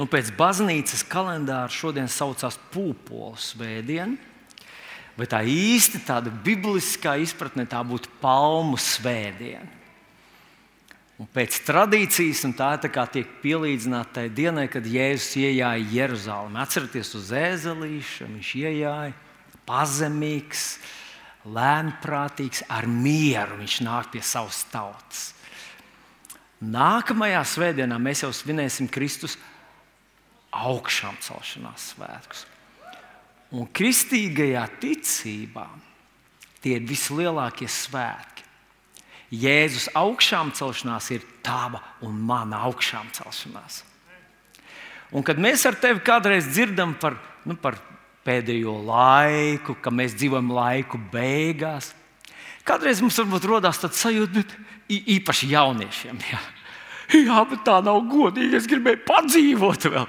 Nu, pēc baznīcas kalendāra šodien saucās Pūpoles svētdiena, bet tā īsti tāda bibliskā izpratne tā būtu Palmu svētdiena. Un pēc tradīcijas, un tā, tā kā tiek pielīdzināta tai dienai, kad Jēzus ienāca Jeruzalemē. Atcerieties, uz ēzelīša viņš ienāca pazemīgs, lēnprātīgs, ar mieru. Viņš nāk pie savas tautas. Nākamajā svētdienā mēs jau svinēsim Kristus augšām celšanās svētkus. Un kristīgajā ticībā tie ir vislielākie svētki. Jēzus augšām celšanās ir tava un mana augšām celšanās. Un kad mēs ar tevi kādreiz dzirdam par, nu, par pēdējo laiku, ka mēs dzīvojam laiku beigās, kādreiz mums varbūt rodas tāds sajūta, bet īpaši jauniešiem. Jā. jā, bet tā nav godīgi. Es gribēju padzīvot vēl.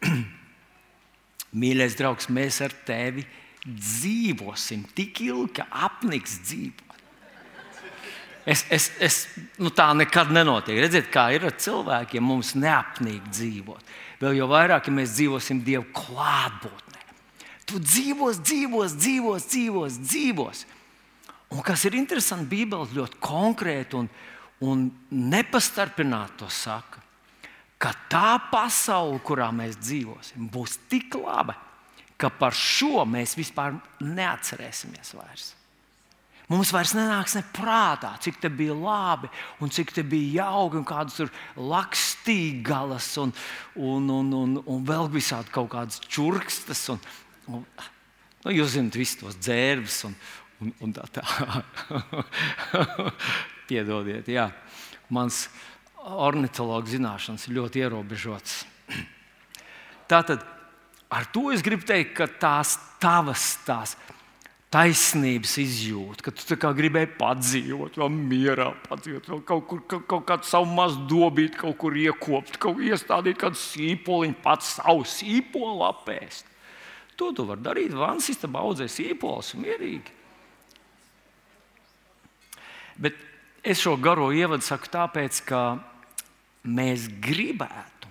Mīļais draugs, mēs ar tevi dzīvosim tik ilgi, ka apniks dzīvot. Es, es, es, nu tā nekad nenotiek. Redziet, kā ir ar cilvēkiem, mums neapnīk dzīvot. Vēl jau vairāk, ja mēs dzīvosim Dieva klātbūtnē. Tu dzīvos, dzīvos, dzīvos, dzīvos, dzīvos. Un kas ir interesanti, Bībele ļoti konkrēti un, un nepastarpināti to saka ka tā pasaule, kurā mēs dzīvosim, būs tik laba, ka par šo mēs vispār neatcerēsimies vairs. Mums vairs nenāks ne prātā, cik te bija labi, un cik te bija jauki, un kādas tur lakstīgalas, un, un, un, un, un vēl visādi kaut kādas čurkstas. Un, un, nu, jūs zināt, visus tos dzērbus un, un, un tā tālāk. Piedodiet, jā. Mans, uh, ornitologa zināšanas ir ļoti ierobežotas. Tātad ar to es gribu teikt, ka tās tavas tās taisnības izjūta, ka tu gribēji padzīvot, vēl mierā padzīvot, vēl kaut, kur, kaut, kaut kādu savu mazu dobīti, kaut kur iekopt, kaut kur iestādīt kādu sīpoliņu, pats savu sīpolu apēst. To tu vari darīt. Vans istabā audzē sīpols mierīgi. Bet es šo garo ievadu saku tāpēc, ka mēs gribētu,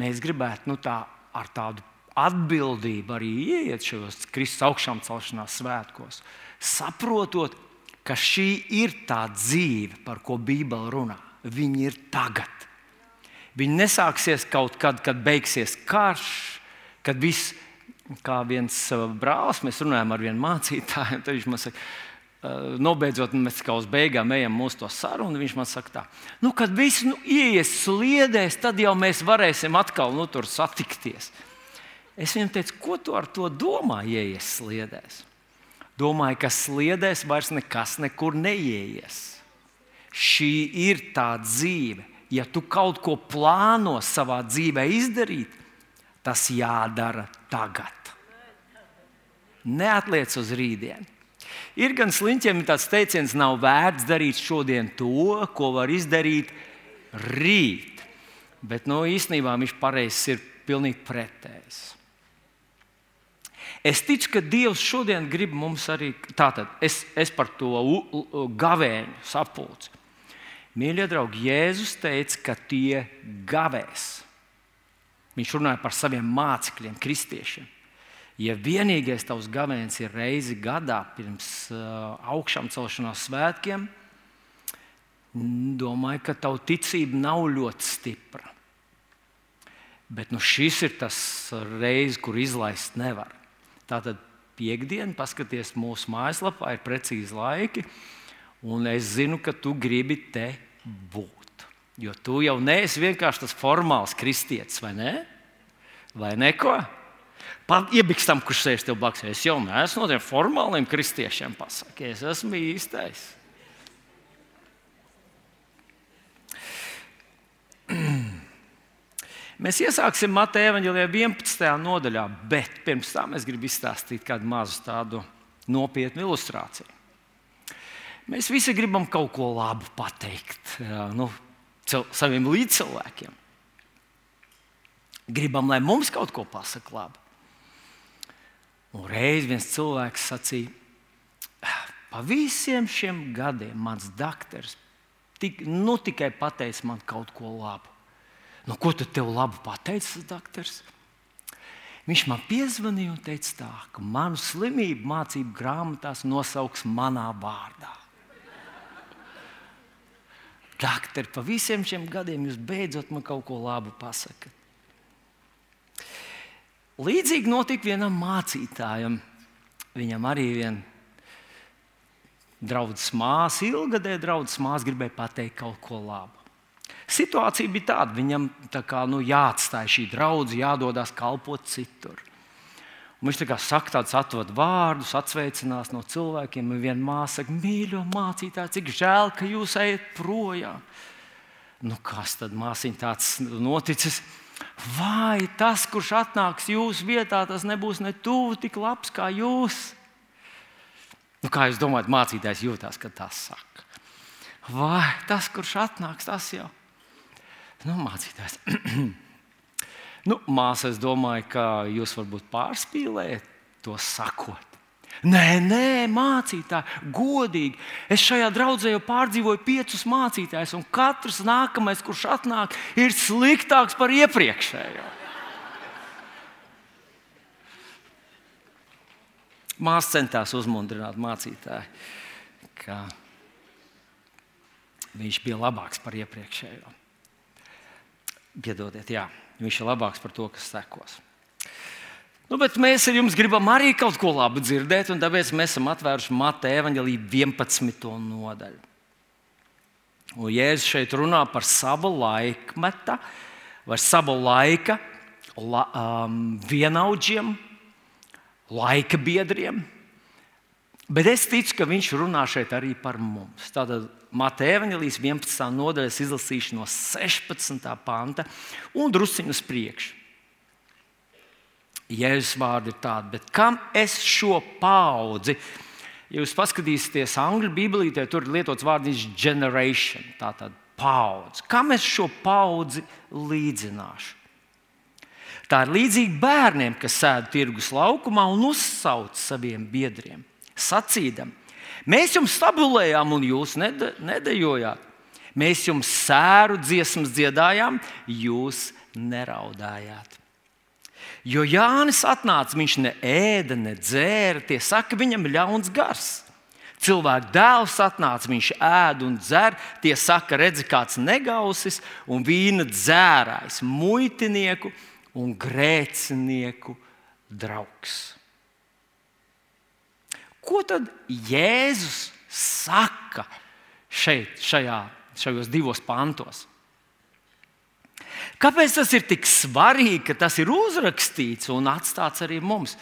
mēs gribētu nu, tā, ar tādu atbildību arī ieiet šajos Kristus augšām celšanās svētkos, saprotot, ka šī ir tā dzīve, par ko Bībele runā. Viņa ir tagad. Viņa nesāksies kaut kad, kad beigsies karš, kad viss, kā viens brālis, mēs runājam ar vienu mācītāju, tad viņš man saka, Eh, nobeidzot, mēs kā uz beigām ejam mūsu to sarunu. Viņš man saka, tā, nu, kad viss nu, ies sliedēs, tad jau mēs varēsim atkal nu, tur satikties. Es viņam teicu, ko tu ar to domā, ieies sliedēs? Domāju, ka sliedēs vairs nekas nekur neieies. Šī ir tā dzīve. Ja tu kaut ko plāno savā dzīvē izdarīt, tas jādara tagad. Neatliec uz rītdienu. Ir gan sliņķiem tāds teiciens, nav vērts darīt šodien to, ko var izdarīt rīt. Bet nu, īstenībā viņš pareizs ir pilnīgi pretējs. Es ticu, ka Dievs šodien grib mums arī tādu, es, es par to gavēņu sapulci. Mīļie draugi, Jēzus teica, ka tie gavēs. Viņš runāja par saviem mācekļiem, kristiešiem. Ja vienīgais tavs gavēns ir reizi gadā pirms uh, augšām celšanās svētkiem, domāju, ka tava ticība nav ļoti stipra. Bet nu, šis ir tas reizes, kur izlaist nevar. Tātad piekdiena, paskaties mūsu mājaslapā, ir precīzi laiki, un es zinu, ka tu gribi te būt. Jo tu jau neesi vienkārši tas formāls kristietis, vai ne? Vai neko? Iebikstam, kurš sēž tev blakus. Es jau neesmu no tiem formāliem kristiešiem. Pasaki, es esmu īstais. Mēs iesāksim Mateja evanģēlijā 11. nodaļā, bet pirms tam es gribu izstāstīt kādu mazu tādu nopietnu ilustrāciju. Mēs visi gribam kaut ko labu pateikt nu, saviem līdzcilvēkiem. Gribam, lai mums kaut ko pasakā labi. Un reiz viens cilvēks sacīja, pa visiem šiem gadiem mans doktors tik, nu, tikai pateica man kaut ko labu. Nu, ko tad tev labi pateicis doktors? Viņš man piezvanīja un teica, tā, ka manu slimību mācību grāmatās nosauks manā vārdā. Doktor, pa visiem šiem gadiem jūs beidzot man kaut ko labu pasakat. Līdzīgi notika vienam mācītājam. Viņam arī viena draudzes māsa, ilgadēja draudzes māsa, gribēja pateikt kaut ko labu. Situācija bija tāda, viņam tā kā, nu, jāatstāj šī draudzene, jādodas kalpot citur. Un viņš tā kā saka tādus atvadu vārdus, atsveicinās no cilvēkiem. Un viena māsa saka, mīļo mācītāj, cik žēl, ka jūs ejat projām. Nu, kas tad māsiņa tāds noticis? Vai tas, kurš atnāks jūsu vietā, tas nebūs ne tuvu tik labs kā jūs? Nu, kā jūs domājat, mācītājs jūtas, kad tas saka? Vai tas, kurš atnāks, tas jau? Nu, mācītājs. nu, māsa, es domāju, ka jūs varbūt pārspīlējat to sakot. Nē, nē, mācītāji, godīgi. Es šajā draudzē jau pārdzīvoju piecus mācītājus, un katrs nākamais, kurš atnāk, ir sliktāks par iepriekšējo. Māsa centās uzmundrināt mācītāju, ka viņš bija labāks par iepriekšējo. Piedodiet, jā, viņš ir labāks par to, kas sekos. Nu, bet mēs ar jums gribam arī kaut ko labu dzirdēt, un tāpēc mēs esam atvēruši Mateja evanģelīju 11. nodaļu. Un Jēzus šeit runā par savu laikmetu vai savu laika la, um, vienaudžiem, laika biedriem. Bet es ticu, ka viņš runā šeit arī par mums. Tātad Mateja Evangelijas 11. nodaļas izlasīšu no 16. panta un drusciņu uz priekšu. Jēzus vārdi ir tādi, bet kam es šo paudzi? Ja jūs paskatīsieties angļu bībelītē, tur ir lietots vārds generation, tātad paudze. Kam es šo paudzi līdzināšu? Tā ir līdzīga bērniem, kas sēž tirgus laukumā un uzsauc saviem biedriem, sacīdami: Mēs jums stabulējām, un jūs nede, nedējojāt. Mēs jums sēru dziesmas dziedājām, jūs neraudājāt. Jo Jānis atnāca, viņš ne ēda, ne dzēra, tie saka, viņam ļauns gars. Cilvēka dēls atnāca, viņš ēd un dzer, tie saka, redzi, kāds negausis un vīna dzērājs, muitinieku un grēcinieku draugs. Ko tad Jēzus saka šeit, šajā, šajos divos pantos? Kāpēc tas ir tik svarīgi, ka tas ir uzrakstīts un atstāts arī mums?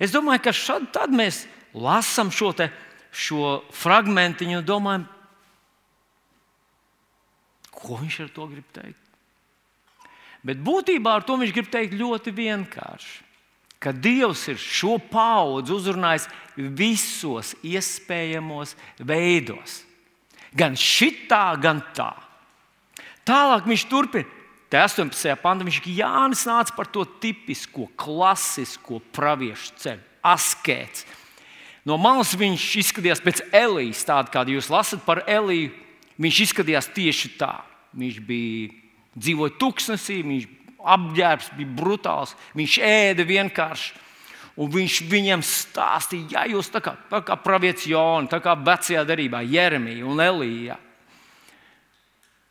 Es domāju, ka šad, tad mēs lasām šo, te, šo fragment un domājam, ko viņš ar to grib teikt. Bet būtībā ar to viņš grib teikt ļoti vienkārši ka Dievs ir šo paudzi uzrunājis visos iespējamos veidos. Gan šitā, gan tā. Tālāk viņš turpina. Te 18. pantā viņš ir Jānis nāca par to tipisko, klasisko praviešu ceļu, askēts. No malas viņš izskatījās pēc Elijas, tāda kāda jūs lasat par Eliju. Viņš izskatījās tieši tā. Viņš bija dzīvoja tuksnesī, viņš apģērbs bija brutāls. Viņš ēda vienkārši. Un viņš viņiem stāstīja, ja jūs tā kā, tā kā pravietis Jona, tā kā vecajā darbā, Jeremija un Elija.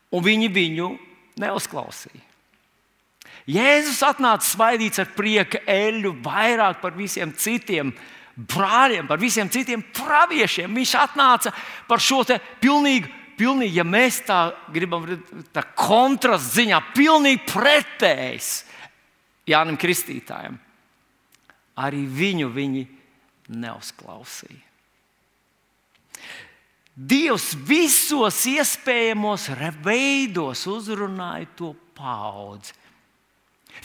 Un viņi viņu neuzklausīja. Jēzus atnāca svaidīts ar prieka eļļu vairāk par visiem citiem brāļiem, par visiem citiem praviešiem. Viņš atnāca par šo pilnīgu pilnīgi, ja mēs tā gribam, tā kontrasta ziņā, pilnīgi pretējs Jānis Kristītājam. Arī viņu viņi neuzklausīja. Dievs visos iespējamos veidos uzrunāja to paudzi.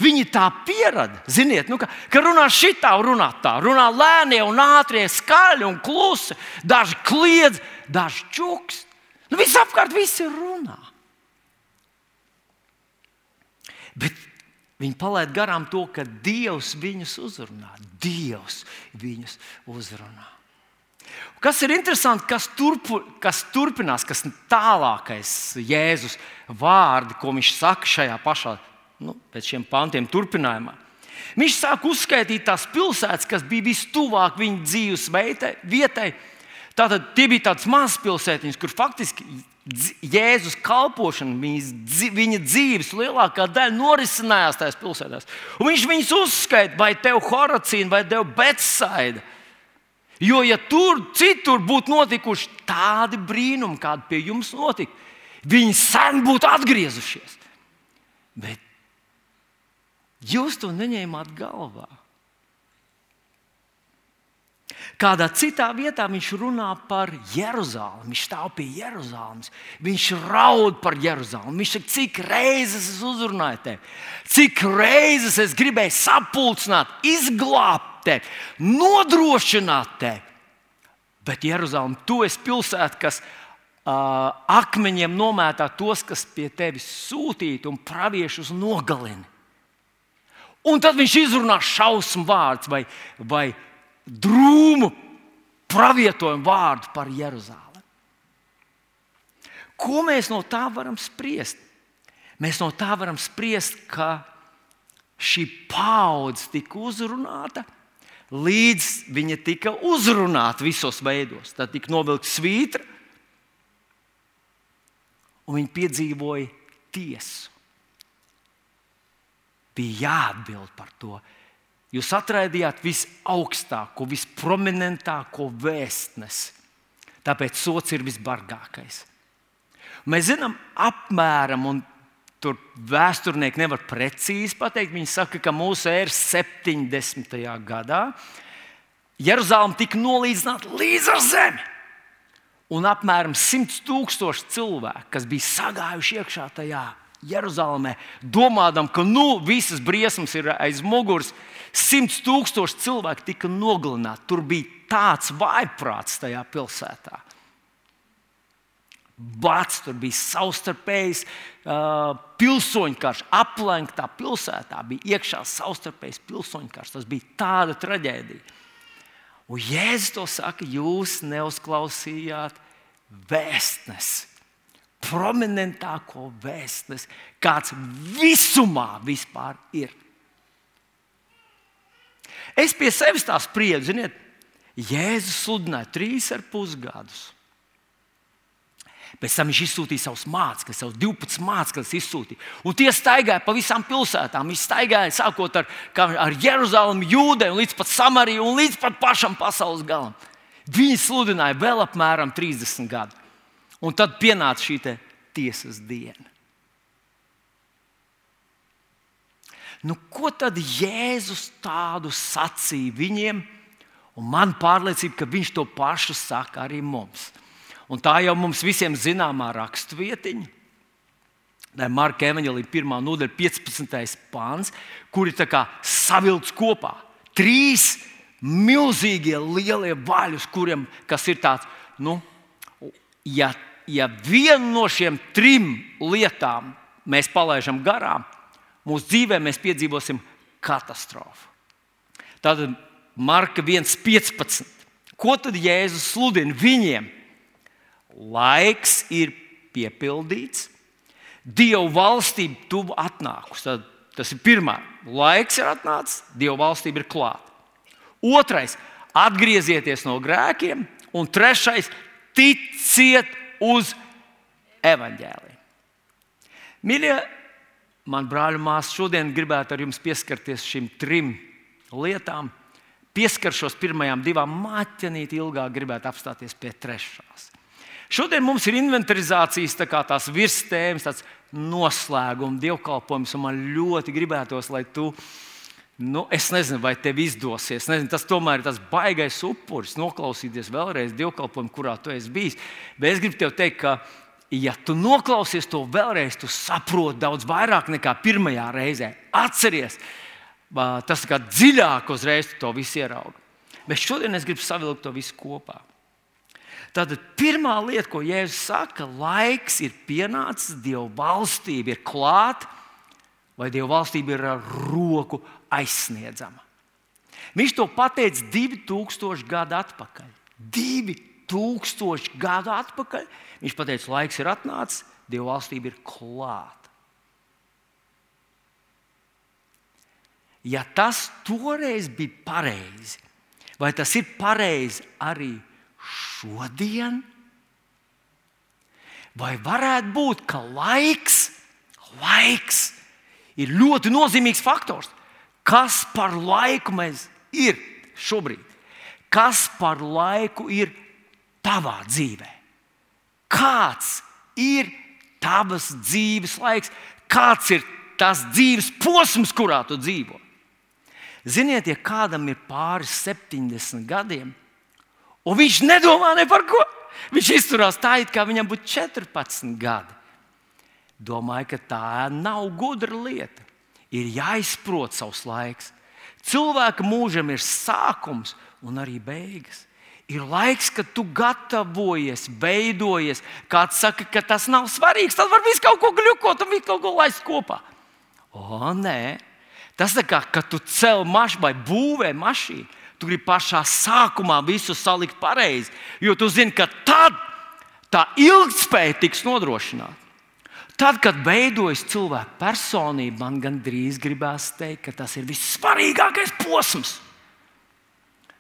Viņi tā pierada, ziniet, nu, ka, ka runā šitā, runā tā, runā lēnie un ātrie, skaļi un klusi. Daži kliedz, daži čukst. Nu, Visapkārt viss ir runā. Bet viņi palaid garām to, ka Dievs viņus uzrunā. Dievs viņus uzrunā. Kas ir interesanti, kas, turpu, kas turpinās, kas tālākais Jēzus vārdi, ko viņš saka šajā pašā, nu, pēc šiem pantiem, turpinājumā. Viņš sāk uzskaitīt tās pilsētas, kas bija vistuvāk viņa dzīves vietai. Tātad tie bija tādas mazas pilsētiņas, kur faktiski Jēzus kalpošana, viņas, viņa dzīves lielākā daļa norisinājās tajās pilsētās. Un viņš viņus uzskaita, vai tev Horacīna, vai tev Betsaida. Jo, ja tur citur būtu notikuši tādi brīnumi, kādi pie jums notika, viņi sen būtu atgriezušies. Bet jūs to neņēmāt galvā. Kādā citā vietā viņš runā par Jeruzalemi. Viņš stāv pie Jeruzalemes. Viņš raud par Jeruzalemi. Viņš saka, cik reizes es uzrunāju tevi, cik reizes es gribēju sapulcināt, izglābt tevi, nodrošināt tevi. Bet Jeruzalem, tu esi pilsēta, kas uh, akmeņiem nomētā tos, kas pie tevis sūtīti un praviešus nogalina. Un tad viņš izrunā šausmu vārdu vai, vai drūmu pravietojumu vārdu par Jeruzalem. Ko mēs no tā varam spriest? Mēs no tā varam spriest, ka šī paudze tika uzrunāta līdz viņa tika uzrunāta visos veidos. Tad tika novilkta svītra, un viņi piedzīvoja tiesu. Bija jāatbild par to. Jūs atraidījāt visaugstāko, visprominentāko vēstnesi. Tāpēc sots ir visbargākais. Mēs zinām apmēram, un Tur vēsturnieki nevar precīzi pateikt. Viņi saka, ka mūsu ēras 70. gadā Jeruzalem tika nolīdzināta līdz ar zemi. Un apmēram 100 tūkstoši cilvēku, kas bija sagājuši iekšā tajā Jeruzalemē, domādam, ka nu, visas briesmas ir aiz muguras, 100 tūkstoši cilvēku tika nogalināti. Tur bija tāds vaiprāts tajā pilsētā. Bats, tur bija savstarpējs uh, pilsoņu karš, aplenktā pilsētā bija iekšā savstarpējs pilsoņu karš. Tas bija tāda traģēdija. Un Jēzus to saka, jūs neuzklausījāt vēstnesi, prominentāko vēstnesi, kāds visumā vispār ir. Es pie sevis tā spriedu, ziniet, Jēzus sludināja trīs ar pusgadus. Pēc tam viņš izsūtīja savus mācekļus, savus 12 mācekļus. Izsūtīja. Un tie staigāja pa visām pilsētām. Viņi staigāja sākot ar, ar Jeruzalemi, Jūdeju, līdz pat Samariju un līdz pat pašam pasaules galam. Viņi sludināja vēl apmēram 30 gadu. Un tad pienāca šī tiesas diena. Nu, ko tad Jēzus tādu sacīja viņiem? Un man pārliecība, ka viņš to pašu saka arī mums. Un tā jau mums visiem zināmā raksturvietiņa. Tā ir Marka Evanģelija 1. nodaļa, 15. pāns, kur ir savilkts kopā trīs milzīgie lielie vaļi, kuriem ir tāds, nu, ja, ja vienu no šiem trim lietām mēs palaidām garām, mūsu dzīvē mēs piedzīvosim katastrofu. Tad Marka 1,15. Ko tad Jēzus sludina viņiem? Laiks ir piepildīts, Dieva valstība tuvu atnākusi. Tad, tas ir pirmā. Laiks ir atnācis, Dieva valstība ir klāta. Otrais - atgriezieties no grēkiem, un trešais - ticiet uz evaņģēliju. Mīļie, man brāļi māsas, šodien gribētu ar jums pieskarties šīm trim lietām. Pieskaršos pirmajām divām, maķenīt ilgāk, gribētu apstāties pie trešās. Šodien mums ir inventarizācijas tā tās virstēmas, tāds noslēguma dievkalpojums, un man ļoti gribētos, lai tu. Nu, es nezinu, vai tev izdosies. Nezinu, tas tomēr ir tas baisais upuris, noklausīties vēlreiz dievkalpojumu, kurā tu esi bijis. Bet es gribu tev teikt, ka, ja tu noklausies to vēlreiz, tu saproti daudz vairāk nekā pirmajā reizē. Atceries, tas kā dziļāk uzreiz to visu ieraugi. Bet šodien es gribu savilkt to visu kopā. Tad pirmā lieta, ko Jēzus saka, laiks ir pienācis, Dieva valstība ir klāta, vai Dieva valstība ir ar roku aizsniedzama. Viņš to pateica 2000 gadu atpakaļ. Divi tūkstoši gadu atpakaļ viņš teica, laiks ir atnācis, Dieva valstība ir klāta. Ja tas toreiz bija pareizi, vai tas ir pareizi arī šodien? Vai varētu būt, ka laiks, laiks ir ļoti nozīmīgs faktors? Kas par laiku mēs ir šobrīd? Kas par laiku ir tavā dzīvē? Kāds ir tavas dzīves laiks? Kāds ir tas dzīves posms, kurā tu dzīvo? Ziniet, ja kādam ir pāris 70 gadiem, un viņš nedomā ne par ko, viņš izturās tā, it kā viņam būtu 14 gadi. Domāju, ka tā nav gudra lieta. Ir jāizprot savs laiks. Cilvēka mūžam ir sākums un arī beigas. Ir laiks, kad tu gatavojies, veidojies. Kāds saka, ka tas nav svarīgs, tad var visu kaut ko gļukot un visu kaut ko laist kopā. O, nē, tas ir kā, kad tu cel mašīnu vai būvē mašīnu. Tu gribi pašā sākumā visu salikt pareizi, jo tu zini, ka tad tā ilgspēja tiks nodrošināta. Tad, kad veidojas cilvēka personība, man gandrīz gribās teikt, ka tas ir vissvarīgākais posms.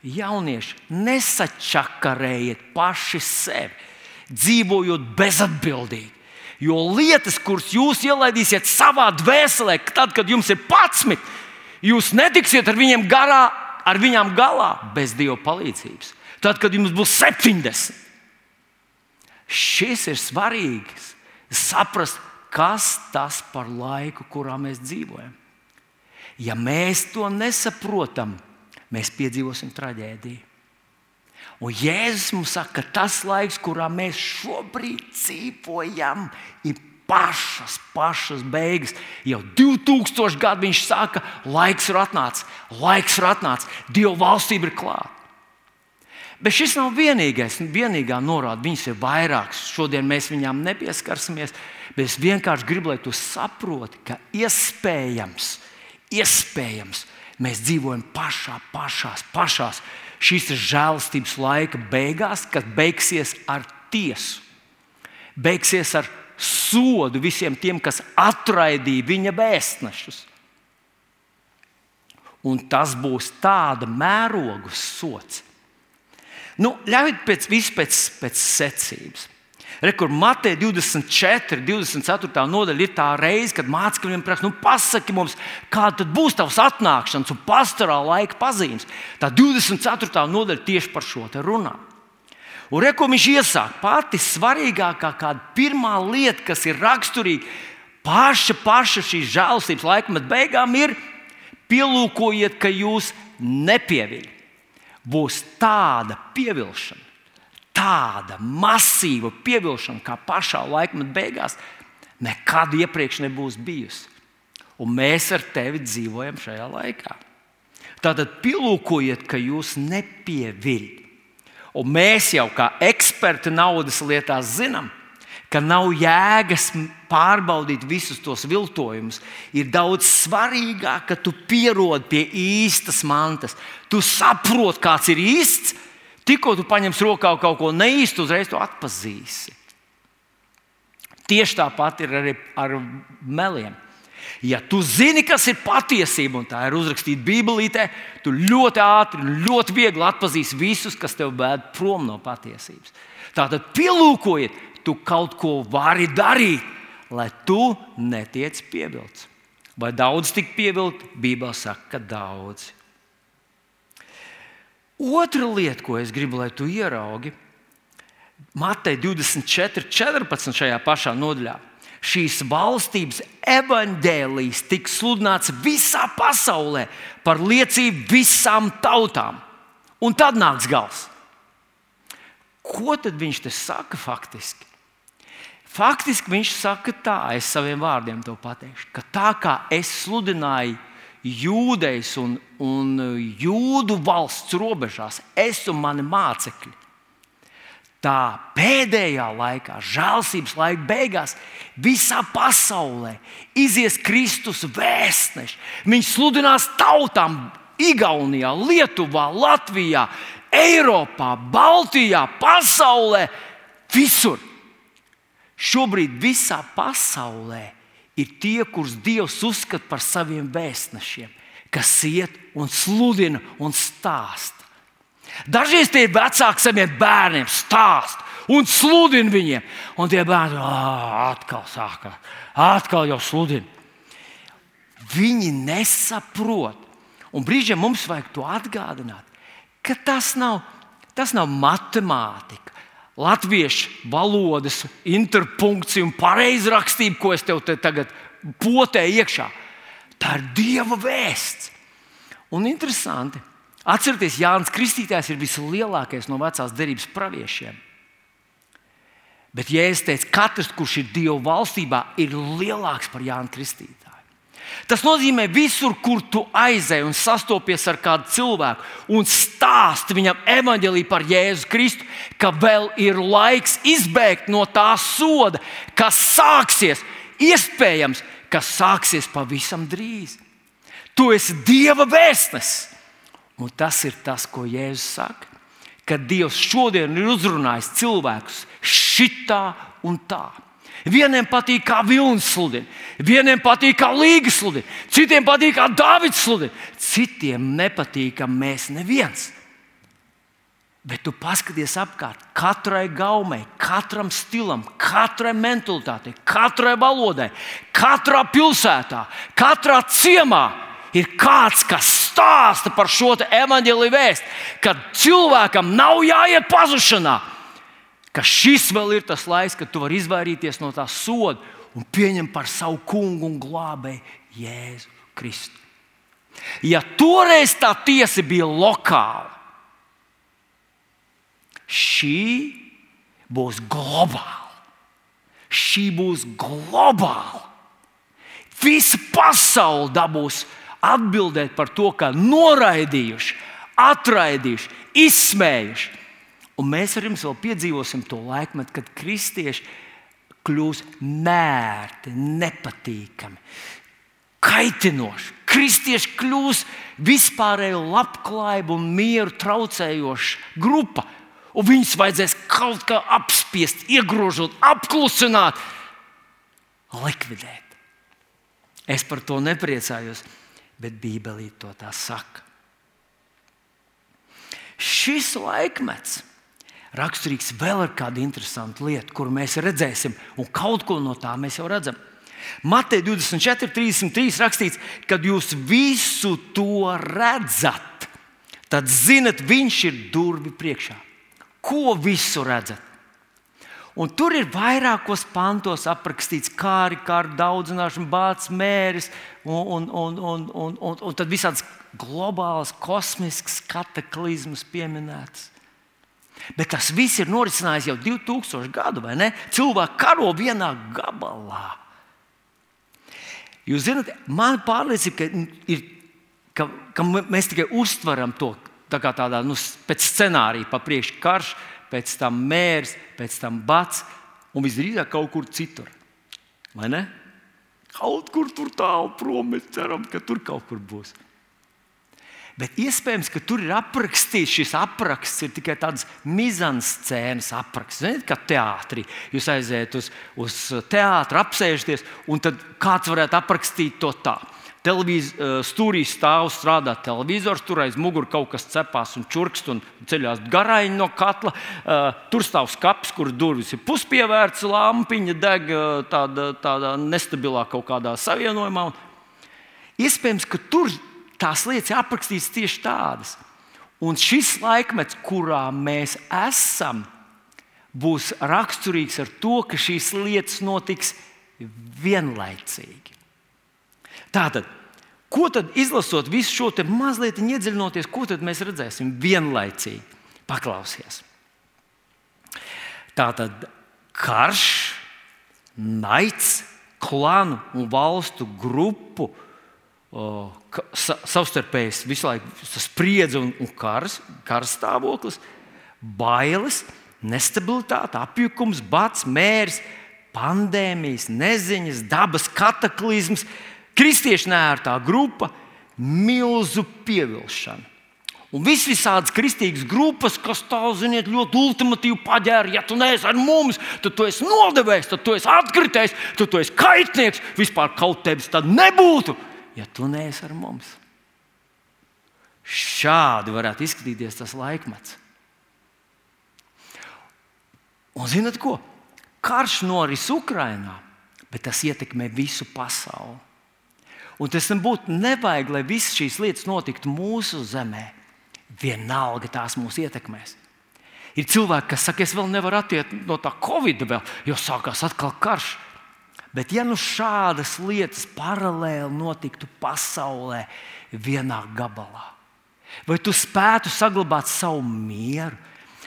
Jaunieši, nesačakarējiet paši sevi, dzīvojot bezatbildīgi. Jo lietas, kuras jūs ielaidīsiet savā dvēselē, tad, kad jums ir 11, jūs netiksiet ar viņiem garā, ar viņām galā bez Dieva palīdzības. Tad, kad jums būs 70, šis ir svarīgs saprast, kas tas par laiku, kurā mēs dzīvojam. Ja mēs to nesaprotam, mēs piedzīvosim traģēdiju. Un Jēzus mums saka, ka tas laiks, kurā mēs šobrīd dzīvojam, ir pašas, pašas beigas. Jau 2000 gadu viņš saka, laiks ir atnācis, laiks ir atnācis, Dieva valstība ir klāta. Bet šis nav vienīgais, vienīgā norāde. Viņas ir vairākas. Šodien mēs viņām nepieskarsimies. Bet es vienkārši gribu, lai tu saproti, ka iespējams, iespējams mēs dzīvojam pašā, pašās, pašās šīs žēlastības laika beigās, kad beigsies ar tiesu, beigsies ar sodu visiem tiem, kas atraidīja viņa vēstnešus. Un tas būs tāda mēroga sots. Nu, ļaujiet pēc vispār pēc, secības. Rekur Mateja 24, 24. nodaļa ir tā reize, kad mācekļi viņam prasa, nu, pasaki mums, kāda būs tavs atnākšanas un pastorāla laika pazīmes. Tā 24. nodaļa tieši par šo te runā. Un reko viņš iesāk pati svarīgākā, kāda pirmā lieta, kas ir raksturīga paša, paša šīs žēlstības laikmeta beigām, ir pielūkojiet, ka jūs nepieviļat. Būs tāda pievilkšana tāda masīva pievilkšana, kā pašā laikmeta beigās, nekad iepriekš nebūs bijusi. Un mēs ar tevi dzīvojam šajā laikā. Tātad pielūkojiet, ka jūs nepieviļat. Un mēs jau kā eksperti naudas lietās zinām, ka nav jēgas pārbaudīt visus tos viltojumus. Ir daudz svarīgāk, ka tu pierodi pie īstas mantas. Tu saproti, kāds ir īsts, Tikko tu paņemsi rokā kaut ko neīstu, uzreiz to atpazīsi. Tieši tāpat ir arī ar meliem. Ja tu zini, kas ir patiesība, un tā ir uzrakstīta Bībelītē, tu ļoti ātri, ļoti viegli atpazīsi visus, kas tev vēd prom no patiesības. Tātad pielūkojiet, tu kaut ko vari darīt, lai tu netiec pievilcis. Vai daudz tik pievilkt? Bībelē saka, ka daudz. Otra lieta, ko es gribu, lai tu ieraugi, Matei 24, 14. šajā pašā nodaļā. Šīs valstības evaņģēlijas tiks sludināts visā pasaulē par liecību visām tautām. Un tad nāks gals. Ko tad viņš te saka faktiski? Faktiski viņš saka tā, es saviem vārdiem to pateikšu, ka tā kā es sludināju jūdejas un, un jūdu valsts robežās, es un mani mācekļi. Tā pēdējā laikā, žēlsības laika beigās, visā pasaulē izies Kristus vēstneši. Viņš sludinās tautām Igaunijā, Lietuvā, Latvijā, Eiropā, Baltijā, pasaulē, visur. Šobrīd visā pasaulē ir tie, kurus Dievs uzskata par saviem vēstnešiem, kas iet un sludina un stāsta. Dažreiz tie vecāki saviem bērniem, stāsta un sludina viņiem. Un tie bērni atkal sāka, atkal jau sludina. Viņi nesaprot. Un brīžiem mums vajag to atgādināt, ka tas nav, tas nav matemātika. Latviešu valodas interpunkcija un pareizrakstība, ko es tev te tagad potēju iekšā. Tā ir Dieva vēsts. Un interesanti, atcerieties, Jānis Kristītājs ir vislielākais no vecās derības praviešiem. Bet, ja es teicu, katrs, kurš ir Dieva valstībā, ir lielāks par Jānu Kristītāju. Tas nozīmē, visur, kur tu aizej un sastopies ar kādu cilvēku un stāsti viņam evanģēlīju par Jēzu Kristu, ka vēl ir laiks izbēgt no tā soda, kas sāksies, iespējams, kas sāksies pavisam drīz. Tu esi Dieva vēstnesis. Un tas ir tas, ko Jēzus saka. Kad Dievs šodien ir uzrunājis cilvēkus šitā un tā. Vieniem patīk, kā vilnis sludina, vieniem patīk, kā līga sludina, citiem patīk, kā Dārvids sludina, citiem nepatīk, ka mēs neviens. Bet tu paskaties apkārt, katrai gaumei, katram stilam, katrai mentalitātei, katrai valodai, katrā pilsētā, katrā ciemā ir kāds, kas stāsta par šo evaņģēlīju vēstu, ka cilvēkam nav jāiet pazušanā, ka šis vēl ir tas laiks, kad tu vari izvairīties no tā soda un pieņemt par savu kungu un glābēju Jēzu Kristu. Ja toreiz tā tiesa bija lokāla, šī būs globāla. Šī būs globāla. Visa pasaule dabūs atbildēt par to, kā noraidījuši, atraidījuši, izsmējuši Un mēs ar jums vēl piedzīvosim to laikmetu, kad kristieši kļūs mērti, nepatīkami, kaitinoši. Kristieši kļūs vispārēju labklājību un mieru traucējoša grupa. Un viņus vajadzēs kaut kā apspiest, iegrožot, apklusināt, likvidēt. Es par to nepriecājos, bet Bībelī to tā saka. Šis laikmets raksturīgs vēl ir kāda interesanta lieta, kuru mēs redzēsim, un kaut ko no tā mēs jau redzam. Matei 24, 33 rakstīts, kad jūs visu to redzat, tad zinat, viņš ir durvju priekšā. Ko visu redzat? Un tur ir vairākos pantos aprakstīts, kā arī kā ar daudzināšanu, bācis, mēris un, un, un, un, un, un, un tad visādas globālas, kosmiskas kataklizmas pieminētas. Bet tas viss ir norisinājies jau 2000 gadu, vai ne? Cilvēki karo vienā gabalā. Jūs zināt, man pārliecība, ka, ir, ka, ka mēs tikai uztveram to tā tādā nu, pēc scenārija, pa priekšu karš, pēc tam mērs, pēc tam bats un visdrīzāk kaut kur citur. Vai ne? Kaut kur tur tālu prom mēs ceram, ka tur kaut kur būs. Bet iespējams, ka tur ir aprakstīts, šis apraksts ir tikai tāds mizanscēnas apraksts. Ziniet, kā teātrī. Jūs aiziet uz, uz teātru, apsēžaties, un tad kāds varētu aprakstīt to tā. Televīz, eh, stūrī stāv strādā televizors, tur aiz muguras kaut kas cepās un čurkst un ceļās garaiņi no katla. Eh, tur stāv skats, kur durvis ir puspievērts, lampiņa deg tādā, tādā nestabilā kaut kādā savienojumā. Iespējams, ka tur tās lietas ir aprakstītas tieši tādas. Un šis laikmets, kurā mēs esam, būs raksturīgs ar to, ka šīs lietas notiks vienlaicīgi. Tātad, ko tad izlasot visu šo te mazliet iedziļinoties, ko tad mēs redzēsim vienlaicīgi? Paklausies. Tātad karš, naids, klanu un valstu grupu sa, savstarpējas visu laiku spriedzi un, un karas, karas stāvoklis, bailes, nestabilitāte, apjukums, bats, mērs, pandēmijas, neziņas, dabas kataklizmas, kristiešu nērtā grupa, milzu pievilšana. Un viss visādas kristīgas grupas, kas tā ziniet, ļoti ultimatīvi paģēra. Ja tu neesi ar mums, tad tu esi nodevējis, tad tu esi atkritējis, tad tu esi kaitnieks. Vispār kaut tevis tad nebūtu, ja tu neesi ar mums. Šādi varētu izskatīties tas laikmets. Un zinot ko? Karš noris Ukrajinā, bet tas ietekmē visu pasauli. Un tas nebūtu nevajag, lai visas šīs lietas notiktu mūsu zemē. Vienalga tās mūs ietekmēs. Ir cilvēki, kas saka, es vēl nevaru attiekt no tā Covid, vēl, jo sākās atkal karš. Bet, ja nu šādas lietas paralēli notiktu pasaulē, vienā gabalā, vai tu spētu saglabāt savu mieru,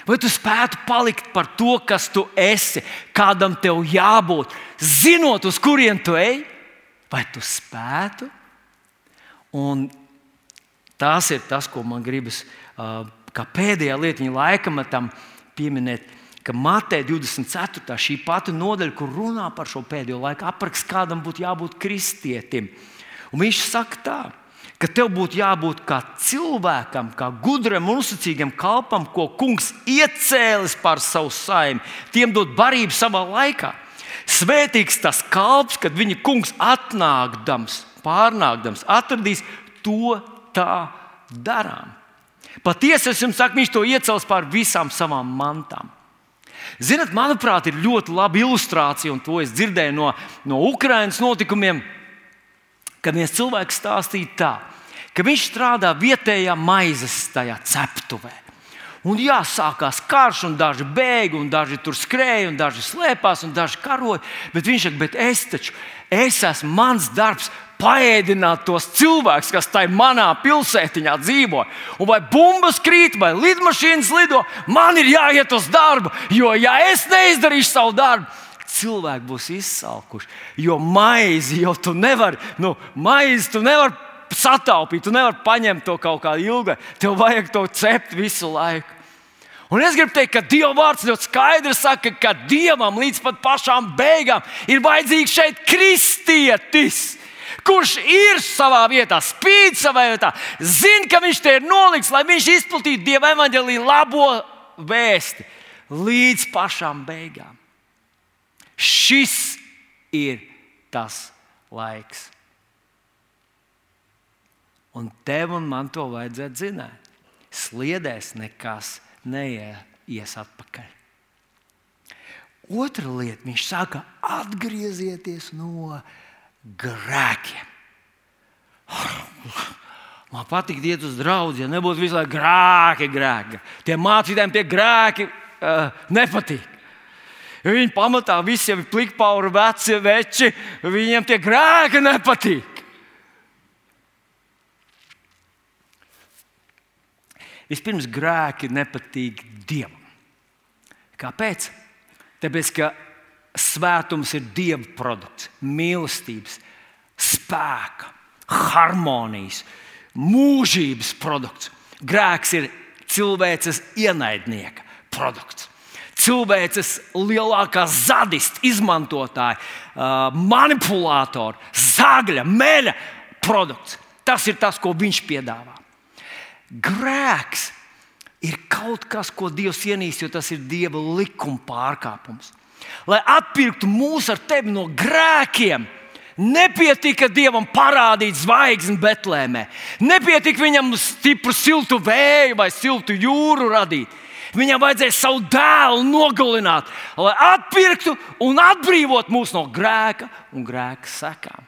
vai tu spētu palikt par to, kas tu esi, kādam tev jābūt, zinot, uz kurien tu ej, vai tu spētu? Un tas ir tas, ko man gribas kā pēdējā lietiņa laikamatam pieminēt. Matē 24. šī pati nodaļa, kur runā par šo pēdējo laiku, apraksta, kādam būtu jābūt kristietim. Un viņš saka, tā, ka tev būtu jābūt kā cilvēkam, kā gudram un uzticīgam kalpam, ko kungs iecēlis par savu saimi, tiem dot barību savā laikā. Svētīgs tas kalps, kad viņa kungs atnākdams, pārnākdams, atradīs to tā darām. Patiesi es jums saku, viņš to iecels pār visām savām mantām. Ziniet, manuprāt, ir ļoti laba ilustrācija, un to es dzirdēju no, no Ukraiņas notikumiem, kad viens cilvēks stāstīja tā, ka viņš strādā vietējā maizes ceptuvē. Un jā, sākās karš, un daži bēga, un daži tur skrēja, un daži slēpās, un daži karoja. Bet viņš saka, bet es taču, es esmu mans darbs, paēdināt tos cilvēkus, kas tajā manā pilsētiņā dzīvo. Un vai bumbas krīt, vai lidmašīnas lido, man ir jāiet uz darbu. Jo, ja es neizdarīšu savu darbu, cilvēki būs izsalkuši. Jo maizi jau tu nevari, nu, maizi tu nevari sataupīt, tu nevari paņemt to kaut kā ilgi. Tev vajag to cept visu laiku. Un es gribu teikt, ka Dieva vārds ļoti skaidri saka, ka Dievam līdz pat pašām beigām ir vajadzīgs šeit kristietis kurš ir savā vietā, spīd savā vietā, zina, ka viņš te ir nolikts, lai viņš izplatītu Dieva evaņģēlīju labo vēsti līdz pašām beigām. Šis ir tas laiks. Un tev un man to vajadzētu zināt. Sliedēs nekas neies atpakaļ. Otra lieta, viņš saka, atgriezieties no grēkiem. Man patīk iet uz draugu, ja nebūtu visu laiku grēki, grēki. Tiem mācītājiem tie grēki uh, nepatīk. Viņi pamatā visi ir plikpauri, veci veči, viņiem tie grēki nepatīk. Vispirms grēki nepatīk Dievam. Kāpēc? Tāpēc, ka svētums ir Dieva produkts, mīlestības, spēka, harmonijas, mūžības produkts. Grēks ir cilvēces ienaidnieka produkts. Cilvēces lielākā zadista, izmantotāja, manipulātora, zagļa, meļa produkts. Tas ir tas, ko viņš piedāvā. Grēks ir kaut kas, ko Dievs ienīst, jo tas ir Dieva likuma pārkāpums lai atpirktu mūs ar tevi no grēkiem. Nepietika Dievam parādīt zvaigzni Betlēmē. Nepietika viņam stipru siltu vēju vai siltu jūru radīt. Viņam vajadzēja savu dēlu nogalināt, lai atpirktu un atbrīvotu mūs no grēka un grēka sekām.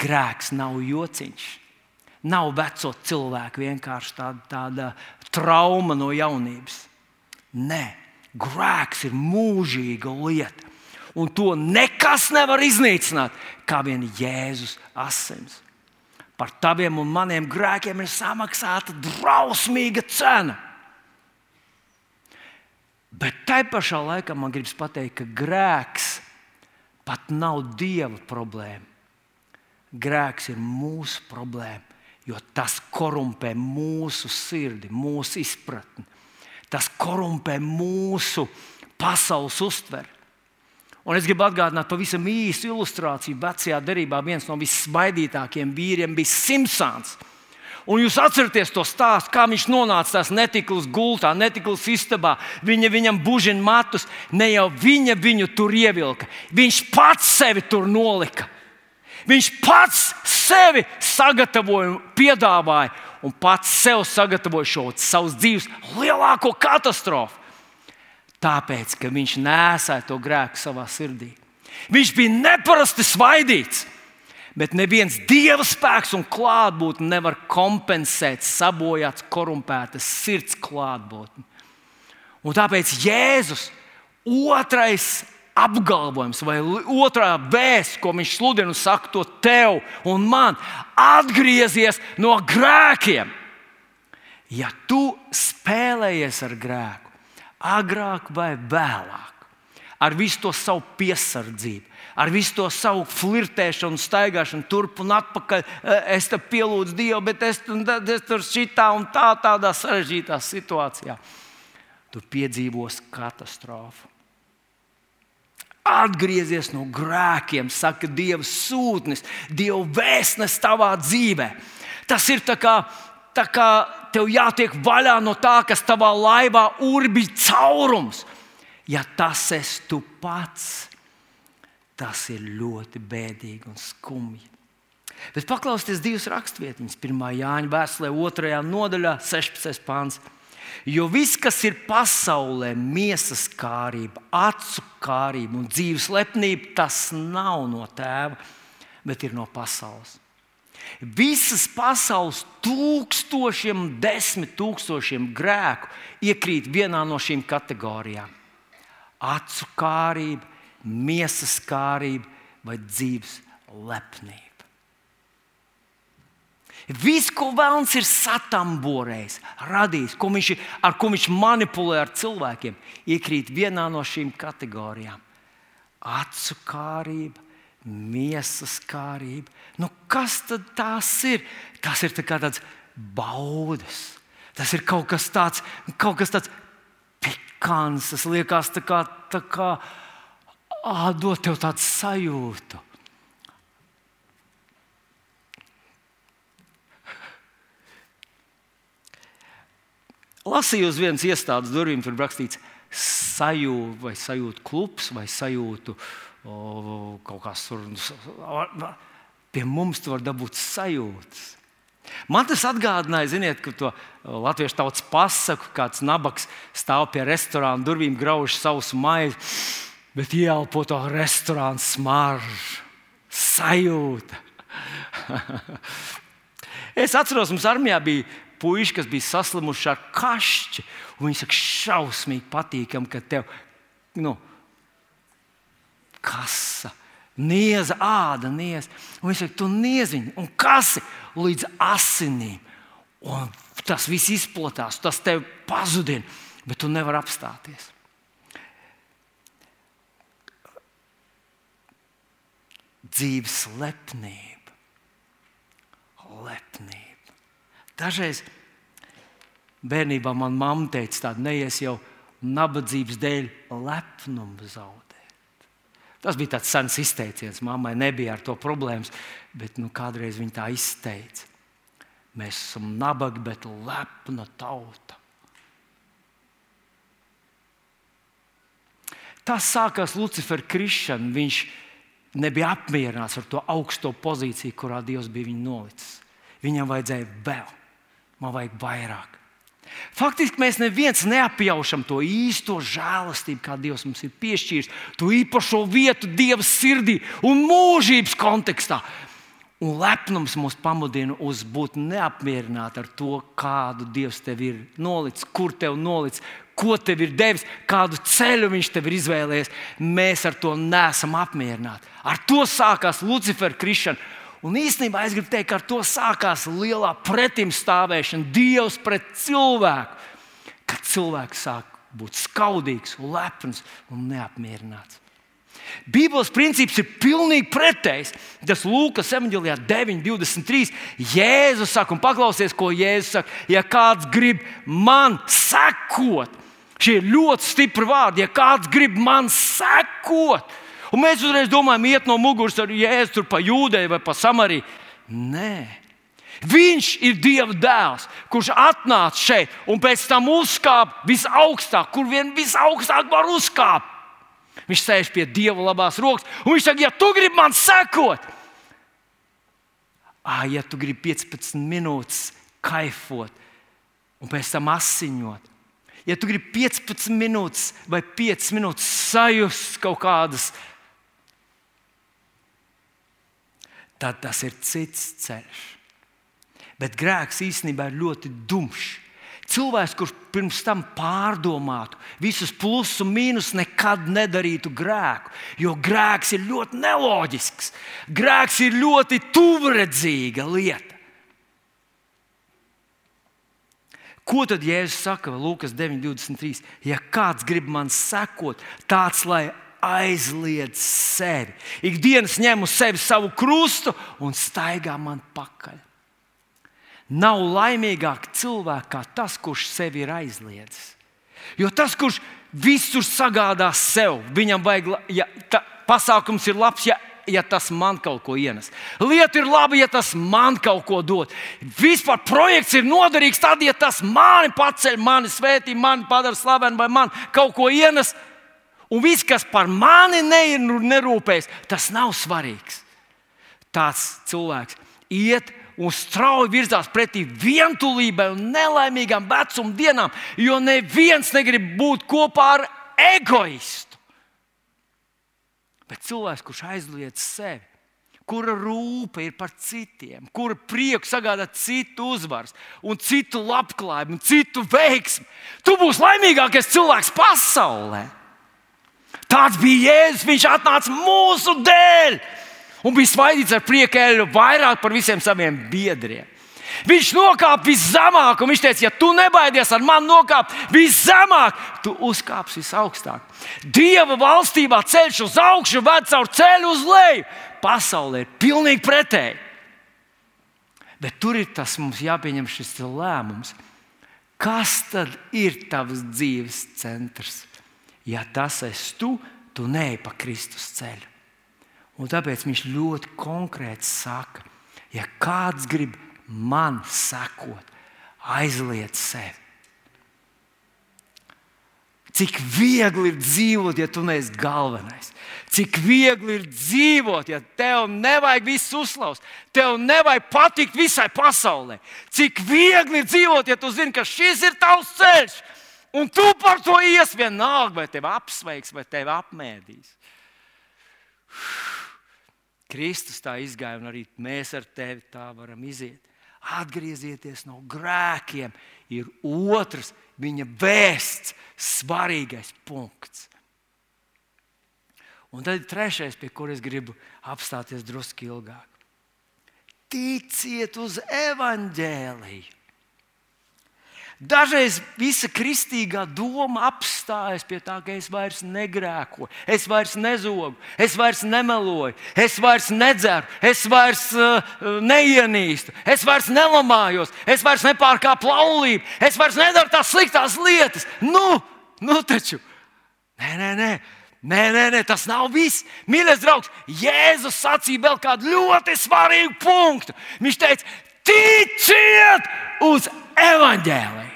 Grēks nav jociņš. Nav veco cilvēku vienkārši tāda, tāda trauma no jaunības. Nē, Grēks ir mūžīga lieta, un to nekas nevar iznīcināt, kā vien Jēzus asins. Par taviem un maniem grēkiem ir samaksāta drausmīga cena. Bet tai pašā laikā man gribas pateikt, ka grēks pat nav dieva problēma. Grēks ir mūsu problēma, jo tas korumpē mūsu sirdi, mūsu izpratni tas korumpē mūsu pasaules uztveri. Un es gribu atgādināt pavisam īsu ilustrāciju. Vecajā derībā viens no visbaidītākajiem vīriem bija Simpsons. Un jūs atceraties to stāstu, kā viņš nonāca tās netiklas gultā, netiklas istabā. Viņa viņam bužina matus, ne jau viņa viņu tur ievilka. Viņš pats sevi tur nolika. Viņš pats sevi sagatavoja, piedāvāja un pats sev sagatavoja šo savas dzīves lielāko katastrofu. Tāpēc, ka viņš nesāja to grēku savā sirdī. Viņš bija neparasti svaidīts. Bet neviens dieva spēks un klātbūtne nevar kompensēt sabojāts, korumpētas sirds klātbūtni. Un tāpēc Jēzus otrais apgalvojums vai otrā vēsts, ko viņš sludina un saka to tev un man, atgriezies no grēkiem. Ja tu spēlējies ar grēku, agrāk vai vēlāk, ar visu to savu piesardzību, ar visu to savu flirtēšanu, staigāšanu turp un atpakaļ. E, es te pielūdzu Dievu, bet es, es tur šitā un tā, tādā sarežģītā situācijā. Tu piedzīvos katastrofu. Atgriezies no grēkiem, saka Dieva sūtnis, Dieva vēstnes tavā dzīvē. Tas ir tā kā, tā kā tev jātiek vaļā no tā, kas tavā laivā urbj caurums. Ja tas esi tu pats, tas ir ļoti bēdīgi un skumji. Bet paklausieties divas rakstvietiņas. 1. Jāņa vēstulē, 2. nodaļā, 16. pāns. Jo viss, kas ir pasaulē, miesas kārība, acu kārība un dzīves lepnība, tas nav no tēva, bet ir no pasaules. Visas pasaules tūkstošiem, desmit tūkstošiem grēku iekrīt vienā no šīm kategorijām. Acu kārība, miesas kārība vai dzīves lepnība. Viss, ko vēlams ir satamborējis, radījis, ko viņš, ar ko viņš manipulē ar cilvēkiem, iekrīt vienā no šīm kategorijām. Acu kārība, miesas kārība. Nu, kas tad tas ir? Tas ir tā tāds baudas. Tas ir kaut kas tāds, kaut kas tāds pikants. Tas liekas tā kā, tā kā ah, dot tev tādu sajūtu. Lasīju uz vienas iestādes durvīm, tur rakstīts, sajūta, vai sajūta klubs, vai sajūta kaut kas tur. Pie mums tur var dabūt sajūtas. Man tas atgādināja, ziniet, ka to latviešu tautas pasaku, kāds nabaks stāv pie restorāna durvīm, grauž savus maizi bet ieelpo to restorānu smaržu, sajūta. es atceros, mums armijā bija puiši, kas bija saslimuši ar kašķi. Viņi saka, šausmīgi patīkami, ka tev nu, kasa. Nieza, āda, nieza. Un viņš saka, tu nieziņ, un kasi līdz asinīm. Un tas viss izplatās, tas tev pazudina, bet tu nevari apstāties. dzīves lepnība. lepnība. Dažreiz bērnībā man mamma teica, tāda neies jau nabadzības dēļ lepnumu zaudēt. Tas bija tāds sens izteiciens. Mammai nebija ar to problēmas, bet nu, kādreiz viņa tā izteica. Mēs esam nabagi, bet lepna tauta. Tas sākās Lucifera krišana. Viņš nebija apmierināts ar to augsto pozīciju, kurā Dievs bija viņu nolicis. Viņam vajadzēja vēl, man vajag vairāk. Faktiski mēs neviens neapjaušam to īsto žēlastību, kā Dievs mums ir piešķīris, to īpašo vietu Dieva sirdī un mūžības kontekstā. Un lepnums mūs pamudina uz būt neapmierināti ar to, kādu Dievs tev ir nolicis, kur tev nolicis, ko tev ir devis, kādu ceļu viņš tev ir izvēlējies. Mēs ar to neesam apmierināti. Ar to sākās Lucifera krišana. Un īstenībā es gribu teikt, ka ar to sākās lielā pretimstāvēšana, Dievs pret cilvēku. Kad cilvēks sāk būt skaudīgs, lepns un neapmierināts. Bībeles princips ir pilnīgi pretējs. Tas Lūkas evanģēlijā 9,23. Jēzus saka, un paklausies, ko Jēzus saka. Ja kāds grib man sekot, Šie ir ļoti stipri vārdi. Ja kāds grib man sekot, un mēs uzreiz domājam, iet no muguras ar jēzu pa jūdei vai pa samariju. Nē, Viņš ir Dieva dēls, kurš atnāca šeit un pēc tam uzkāpa visaugstāk, kur vien visaugstāk var uzkāpt. Viņš sēž pie Dieva labās rokas, un viņš saka, ja tu gribi man sekot, ah, ja tu gribi 15 minūtes kaifot un pēc tam asiņot, ja tu gribi 15 minūtes vai 5 minūtes sajust kaut kādas, tad tas ir cits ceļš. Bet grēks īstenībā ir ļoti dumšs. Cilvēks, kurš pirms tam pārdomātu visus plusus un mīnusus, nekad nedarītu grēku. Jo grēks ir ļoti neloģisks. Grēks ir ļoti tuvredzīga lieta. Ko tad Jēzus saka Lūkas 9,23? Ja kāds grib man sekot, tāds lai aizliedz sevi. Ikdienas ņem uz sevi savu krustu un staigā man pakaļ. Nav laimīgāk cilvēks kā tas, kurš sevi ir aizliedzis. Jo tas, kurš visur sagādās sev, viņam vajag, ja ta, pasākums ir labs, ja, ja tas man kaut ko ienes. Lieta ir laba, ja tas man kaut ko dod. Vispār projekts ir noderīgs tad, ja tas mani paceļ, mani svētī, mani padara slavenu vai man kaut ko ienes. Un viss, kas par mani nerūpēs, tas nav svarīgs. Tāds cilvēks iet un strauji virzās pretī vientulībai un nelaimīgām vecuma dienām, jo neviens negrib būt kopā ar egoistu. Bet cilvēks, kurš aizliedz sevi, kura rūpe ir par citiem, kura prieku sagādā citu uzvaras, un citu labklājību, un citu veiksmu, tu būsi laimīgākais cilvēks pasaulē. Tāds bija Jēzus, viņš atnāca mūsu dēļ un bija svaidīts ar priekēļu vairāk par visiem saviem biedriem. Viņš nokāpa viszemāk, un viņš teica, ja tu nebaidies ar mani nokāpt viszemāk, tu uzkāpsi visaugstāk. Dieva valstībā ceļš uz augšu ved caur ceļu uz leju. Pasaulē ir pilnīgi pretēji. Bet tur ir tas mums jāpieņem šis lēmums. Kas tad ir tavs dzīves centrs? Ja tas esi tu, tu neej pa Kristus ceļu. Un tāpēc viņš ļoti konkrēti saka, ja kāds grib man sekot, aizliet sevi. Cik viegli ir dzīvot, ja tu neesi galvenais. Cik viegli ir dzīvot, ja tev nevajag visu uzslaust, tev nevajag patikt visai pasaulē. Cik viegli ir dzīvot, ja tu zini, ka šis ir tavs ceļš, un tu par to ies vienalga, vai tevi apsveiks, vai tevi apmēdīs. Kristus tā izgāja, un arī mēs ar tevi tā varam iziet. Atgriezieties no grēkiem, ir otrs viņa vēsts, svarīgais punkts. Un tad ir trešais, pie kuras gribu apstāties drusku ilgāk. Ticiet uz evaņģēliju. Dažreiz visa kristīgā doma apstājas pie tā, ka es vairs negrēkoju, es vairs nezogu, es vairs nemeloju, es vairs nedzeru, es vairs uh, neienīstu, es vairs nelamājos, es vairs nepārkāpu laulību, es vairs nedaru tās sliktās lietas. Nu, nu taču! Nē, nē, nē. Nē, nē, nē, tas nav viss. Mīļais draugs, Jēzus sacīja vēl kādu ļoti svarīgu punktu. Viņš teica, ticiet uz evaņģēliju.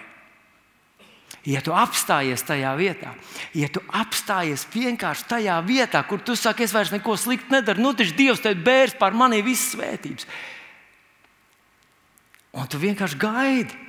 Ja tu apstājies tajā vietā, ja tu apstājies vienkārši tajā vietā, kur tu saki, es vairs neko sliktu nedaru, nu taču Dievs tev bērs par mani visas svētības. Un tu vienkārši gaidi.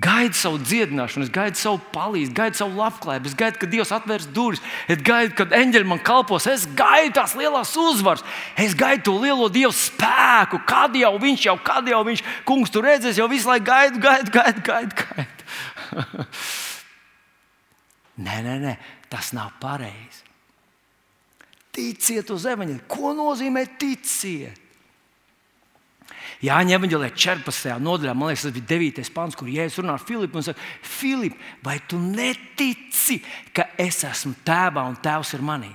Gaidu savu dziedināšanu, es gaidu savu palīdzību, gaidu savu labklājību, es gaidu, ka Dievs atvērs durvis, es gaidu, kad eņģeļi man kalpos, es gaidu tās lielās uzvaras, es gaidu to lielo Dievu spēku, kad jau viņš, jau kad jau viņš, kungs, tur redzēs, jau visu laiku gaidu, gaidu, gaidu. gaidu, gaidu. nē, nē, nē, tas nav pareizi. Ticiet uz evaņģēliju. Ko nozīmē ticiet? Jāņem evanģēlē 14. nodaļā, man liekas, tas bija 9. pāns, kur Jēzus runā ar Filipu un saka, Filip, vai tu netici, ka es esmu tēvā un tēvs ir manī?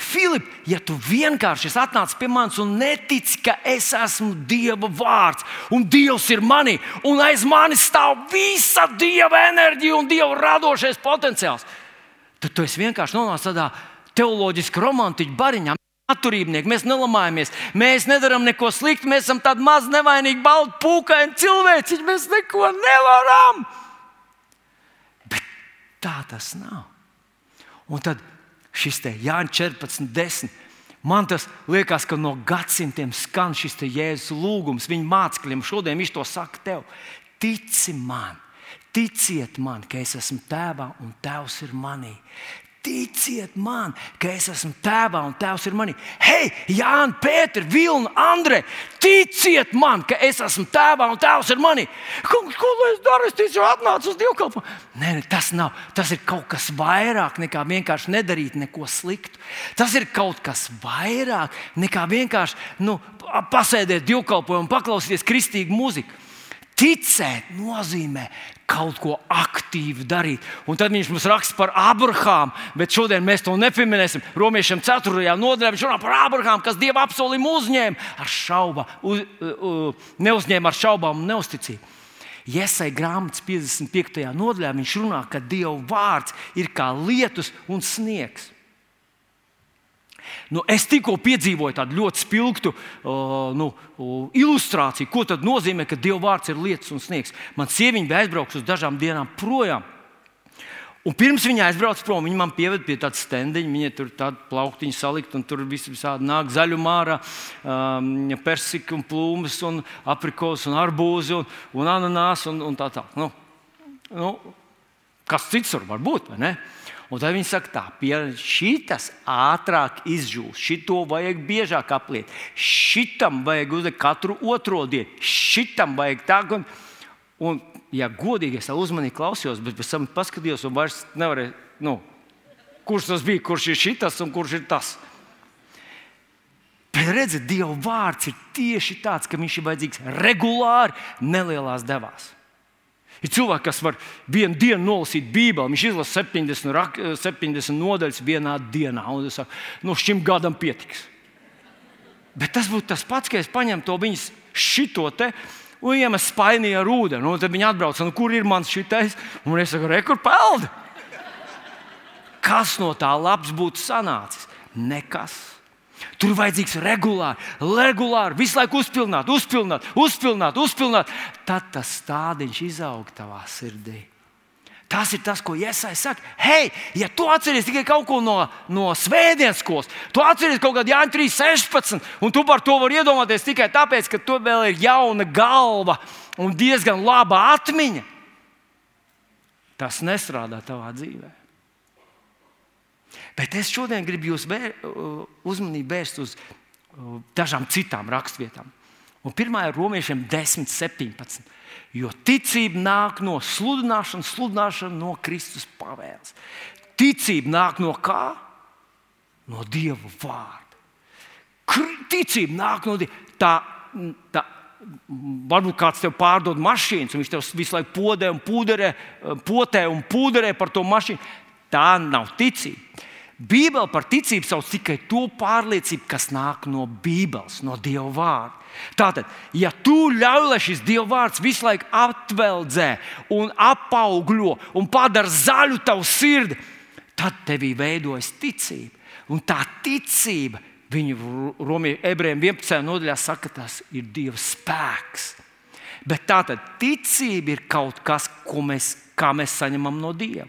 Filip, ja tu vienkārši esi atnācis pie manis un netici, ka es esmu Dieva vārds un Dievs ir manī, un aiz manis stāv visa Dieva enerģija un Dieva radošais potenciāls, tad tu vienkārši nonāc tādā teoloģiski romantiskā bariņā. Atturībnieki, mēs nelamājamies, mēs nedarām neko sliktu, mēs esam tādi maz nevainīgi, balti, pūkaini cilvēci, mēs neko nevaram. Bet tā tas nav. Un tad šis te Jānis 14, 10. Man tas liekas, ka no gadsimtiem skan šis Jēzus lūgums viņa mācekļiem. Šodien viņš to saka tev. Tici man, ticiet man, ka es esmu tēvā un tēvs ir manī. Ticiet man, ka es esmu tēvā un tēvs ir manī. Hei, Jānis, Pēter, Vilna, Andrei, ticiet man, ka es esmu tēvā un tēvs ir manī. Kungs, ko lai es daru? Es ticu, atnācu uz dievkalpošanu. Nē, nē, tas nav. Tas ir kaut kas vairāk nekā vienkārši nedarīt neko sliktu. Tas ir kaut kas vairāk nekā vienkārši nu, pasēdēt dievkalpojumā un paklausīties kristīgu mūziku. Ticēt nozīmē kaut ko aktīvi darīt. Un tad viņš mums raksta par Abrahāmu, bet šodien mēs to nepieminēsim. Romiešiem 4. nodaļā viņš runā par Abrahāmu, kas Dieva apsolījumu uzņēma ar šaubām, uz, uh, neuzņēma ar šaubām un neusticību. Iesai grāmatas 55. nodaļā viņš runā, ka Dieva vārds ir kā lietus un sniegs. Nu, es tikko piedzīvoju tādu ļoti spilgtu uh, nu, ilustrāciju, ko nozīmē, ka Dieva vārds ir lietas un sniegs. Man sieviete bija aizbraukusi uz dažām dienām projām. Un pirms viņa aizbrauca prom, viņa man pieveda pie tāda stendiņa. Viņa tur tādu plauktiņu salikt, un tur viss visādi nāk zaļumā, um, persika, un plūmes, un aprikos, un arbūzi, un, un ananās, un, un tā tālāk. Nu, nu, kas cits var būt? Un tad viņi saka, tā, šis ātrāk izžūs, šito vajag biežāk apliet, šitam vajag uzlikt katru otro dienu, šitam vajag tā. Un, un ja godīgi es uzmanīgi klausījos, bet pēc tam paskatījos, un vairs nevarēju, nu, kurš tas bija, kurš ir šis un kurš ir tas. Bet redziet, Dieva vārds ir tieši tāds, ka viņš ir vajadzīgs regulāri, nelielās devās. Ir cilvēki, kas var vienu dienu nolasīt Bībeli. Viņš izlasa 70, 70 nodaļas vienā dienā. Un es saku, nu, šim gadam pietiks. Bet tas būtu tas pats, ka es paņemtu to viņas šito te. Un viņam ir spainīja ar ūdeni. Un tad viņi atbrauc, nu, kur ir mans šitais? Un es saku, rekur peldi. Kas no tā labs būtu sanācis? Nekas. Tur vajadzīgs regulāri, regulāri, visu laiku uzpildīt, uzpildīt, uzpildīt, uzpildīt. Tad tas stādiņš izaug tavā sirdī. Tas ir tas, ko Iesai saka. Hei, ja tu atceries tikai kaut ko no, no svētdienas skolas, tu atceries kaut kādu Jāņa 3.16, un tu par to vari iedomāties tikai tāpēc, ka tu vēl ir jauna galva un diezgan laba atmiņa. Tas nestrādā tavā dzīvēm. Bet es šodien gribu jūs vēr, uzmanību vērst uz dažām citām rakstvietām. Un pirmā ir romiešiem 10, 17. Jo ticība nāk no sludināšanas, sludināšana no Kristus pavēles. Ticība nāk no kā? No Dieva vārda. Ticība nāk no Dieva. Tā, tā, varbūt kāds tev pārdod mašīnu, un viņš tev visu laiku podē un pūderē, potē un pūderē par to mašīnu. Tā nav ticība. Bībele par ticību sauc tikai to pārliecību, kas nāk no Bībeles, no Dieva vārda. Tātad, ja tu ļauj, lai šis Dieva vārds visu laiku apveldzē un apaugļo un padara zaļu tavu sirdi, tad tevī veidojas ticība. Un tā ticība, viņu ebrejiem 11. nodaļā saka, tas ir Dieva spēks. Bet tā tad ticība ir kaut kas, mēs, mēs saņemam no Dieva.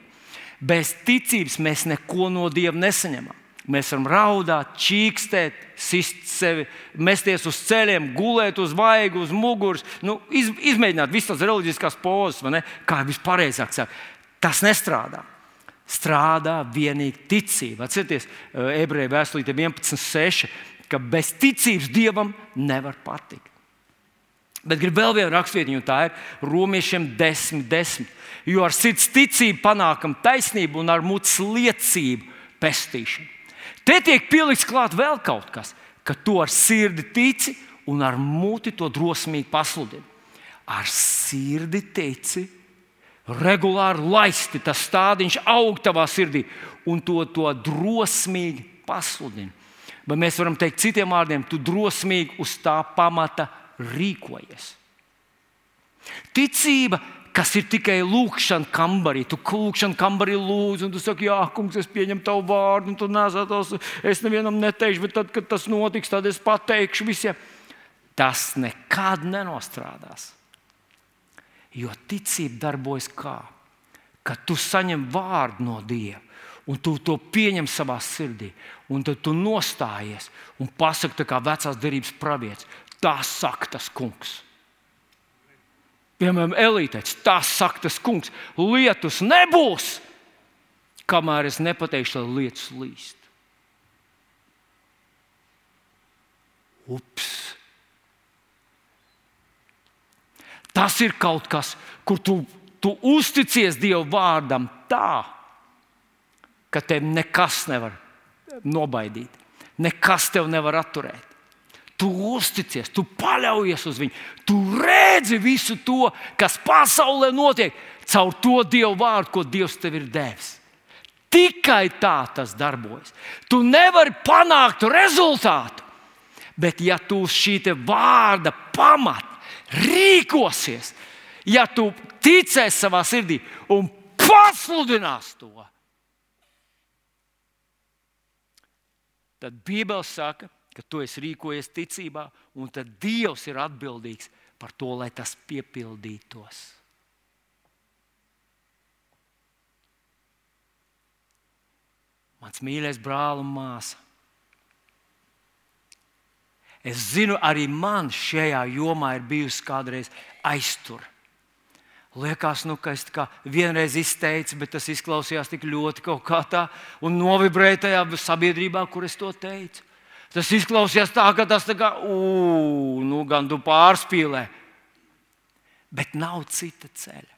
Bez ticības mēs neko no Dieva nesaņemam. Mēs varam raudāt, čīkstēt, sist sevi, mesties uz ceļiem, gulēt uz vaigu, uz muguras, nu, iz, izmēģināt visas tās reliģiskās pozas, kā vispareizāk saka. Tas nestrādā. Strādā vienīgi ticība. Atcerieties, eh, ebreju vēstulīte 11.6, ka bez ticības dievam nevar patikt. Bet gribu vēl vienu rakstvietiņu, un tā ir Romiešiem 10, 10. Jo ar sirds ticību panākam taisnību un ar mutes liecību pestīšanu. Te tiek pielikts klāt vēl kaut kas, ka tu ar sirdi tici un ar muti to drosmīgi pasludini. Ar sirdi tici, regulāri laisti tas stādiņš aug tavā sirdī un to, to drosmīgi pasludini. Vai mēs varam teikt citiem vārdiem, tu drosmīgi uz tā pamata rīkojies. Ticība, kas ir tikai lūkšana kambarī. Tu lūkšana kambarī lūdz, un tu saki, Jā, kungs, es pieņemu tavu vārdu, un tu nesātos, es nevienam neteikšu, bet tad, kad tas notiks, tad es pateikšu visiem. Tas nekad nenostrādās. Jo ticība darbojas kā? Kad tu saņem vārdu no Dieva, un tu to pieņem savā sirdī, un tad tu nostājies un pasaki, kā vecās derības pravietis, tā saka tas kungs. Piemēram, elītēs, tas saka tas kungs, lietus nebūs, kamēr es nepateikšu, lai lietus līst. Ups! Tas ir kaut kas, kur tu, tu uzticies Dieva vārdam tā, ka tev nekas nevar nobaidīt, nekas tev nevar atturēt. Tu uzticies, tu paļaujies uz viņu, tu redzi visu to, kas pasaulē notiek, caur to Dieva vārdu, ko Dievs tev ir devis. Tikai tā tas darbojas. Tu nevari panākt rezultātu, bet ja tu uz šī vārda pamata rīkosies, ja tu ticēsi savā sirdī un pasludinās to, tad Bībele saka, ka tu esi rīkojies ticībā, un tad Dievs ir atbildīgs par to, lai tas piepildītos. Mans mīļais brāl un māsa. Es zinu, arī man šajā jomā ir bijusi kādreiz aiztur. Liekas, nu, ka es tā vienreiz izteicu, bet tas izklausījās tik ļoti kaut kā tā un novibrēja tajā sabiedrībā, kur es to teicu. Tas izklausījās tā, ka tas tā kā, uu, nu, gan tu pārspīlē. Bet nav cita ceļa.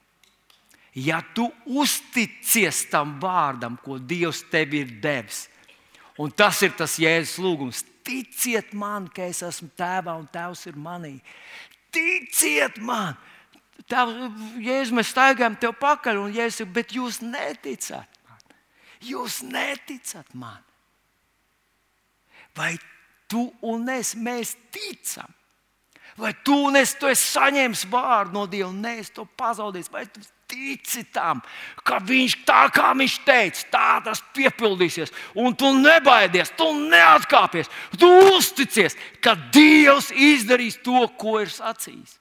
Ja tu uzticies tam vārdam, ko Dievs tev ir devis, un tas ir tas Jēzus lūgums, ticiet man, ka es esmu tēvā un tēvs ir manī. Ticiet man! Tev, Jēzus, mēs staigājam tev pakaļ, un Jēzus, bet jūs neticat man. Jūs neticat man. Vai tu un es mēs ticam? Vai tu un es tu saņēmis vārdu no Dieva, un es to pazaudēju? Vai tu tici tam, ka viņš tā kā viņš teica, tā tas piepildīsies, un tu nebaidies, tu neatkāpies, tu uzticies, ka Dievs izdarīs to, ko ir sacījis.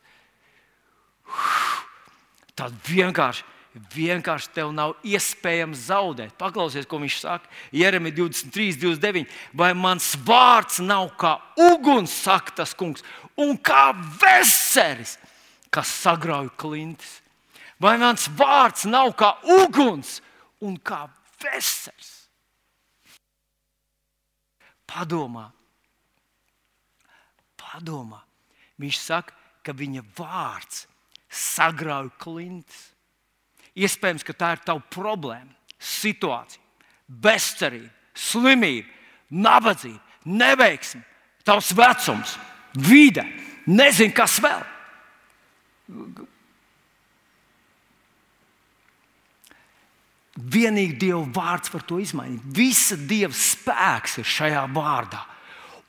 Tad vienkārši vienkārši tev nav iespējams zaudēt. Paklausies, ko viņš saka. Jeremija 23, 29. Vai mans vārds nav kā uguns, saka tas kungs, un kā veseris, kas sagrauj klintis? Vai mans vārds nav kā uguns un kā veseris? Padomā, padomā. Viņš saka, ka viņa vārds sagrauj klintis. Iespējams, ka tā ir tava problēma, situācija, bezcerība, slimība, nabadzība, neveiksme, tavs vecums, vide, nezinu, kas vēl. Vienīgi Dieva vārds var to izmainīt. Visa Dieva spēks ir šajā vārdā.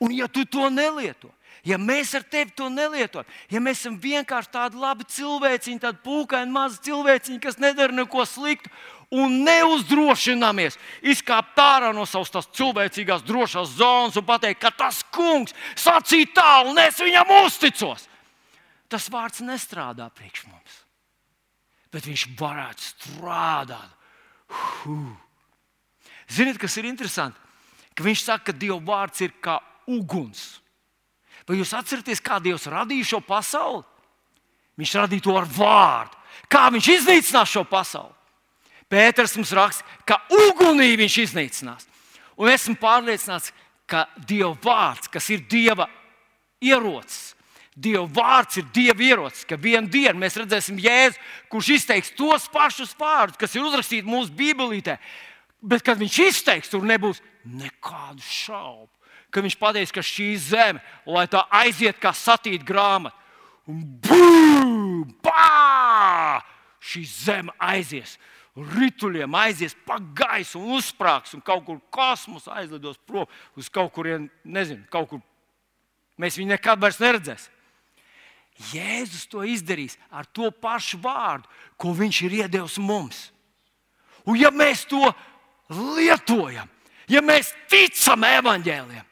Un, ja tu to nelieto, Ja mēs ar tevi to nelietojam, ja mēs esam vienkārši tādi labi cilvēciņi, tādi pūkaini mazi cilvēciņi, kas nedara neko sliktu un neuzdrošināmies izkāpt ārā no savas cilvēcīgās drošās zonas un pateikt, ka tas kungs sacīja tā, un es viņam uzticos. Tas vārds nestrādā priekš mums, bet viņš varētu strādāt. Huh. Ziniet, kas ir interesanti? Ka viņš saka, ka Dieva vārds ir kā uguns. Vai jūs atceraties, kā Dievs radīja šo pasauli? Viņš radīja to ar vārdu. Kā viņš iznīcinās šo pasauli? Pēters mums raksta, ka ugunī viņš iznīcinās. Un esmu pārliecināts, ka Dieva vārds, kas ir Dieva ierocis, Dieva vārds ir Dieva ierocis, ka vienā dienā mēs redzēsim Jēzu, kurš izteiks tos pašus vārdus, kas ir uzrakstīti mūsu Bībelītē. Bet, kad viņš izteiks, tur nebūs nekādu šaubu ka viņš pateiks, ka šī zeme, lai tā aiziet kā satīta grāmata, un bum, pā! Šī zeme aizies, rituļiem aizies pa gaisu un uzsprāgs, un kaut kur kosmosā aizlidos prom uz kaut kurien, nezinu, kaut kur. Mēs viņu nekad vairs neredzēsim. Jēzus to izdarīs ar to pašu vārdu, ko viņš ir iedevis mums. Un ja mēs to lietojam, ja mēs ticam evaņģēliem,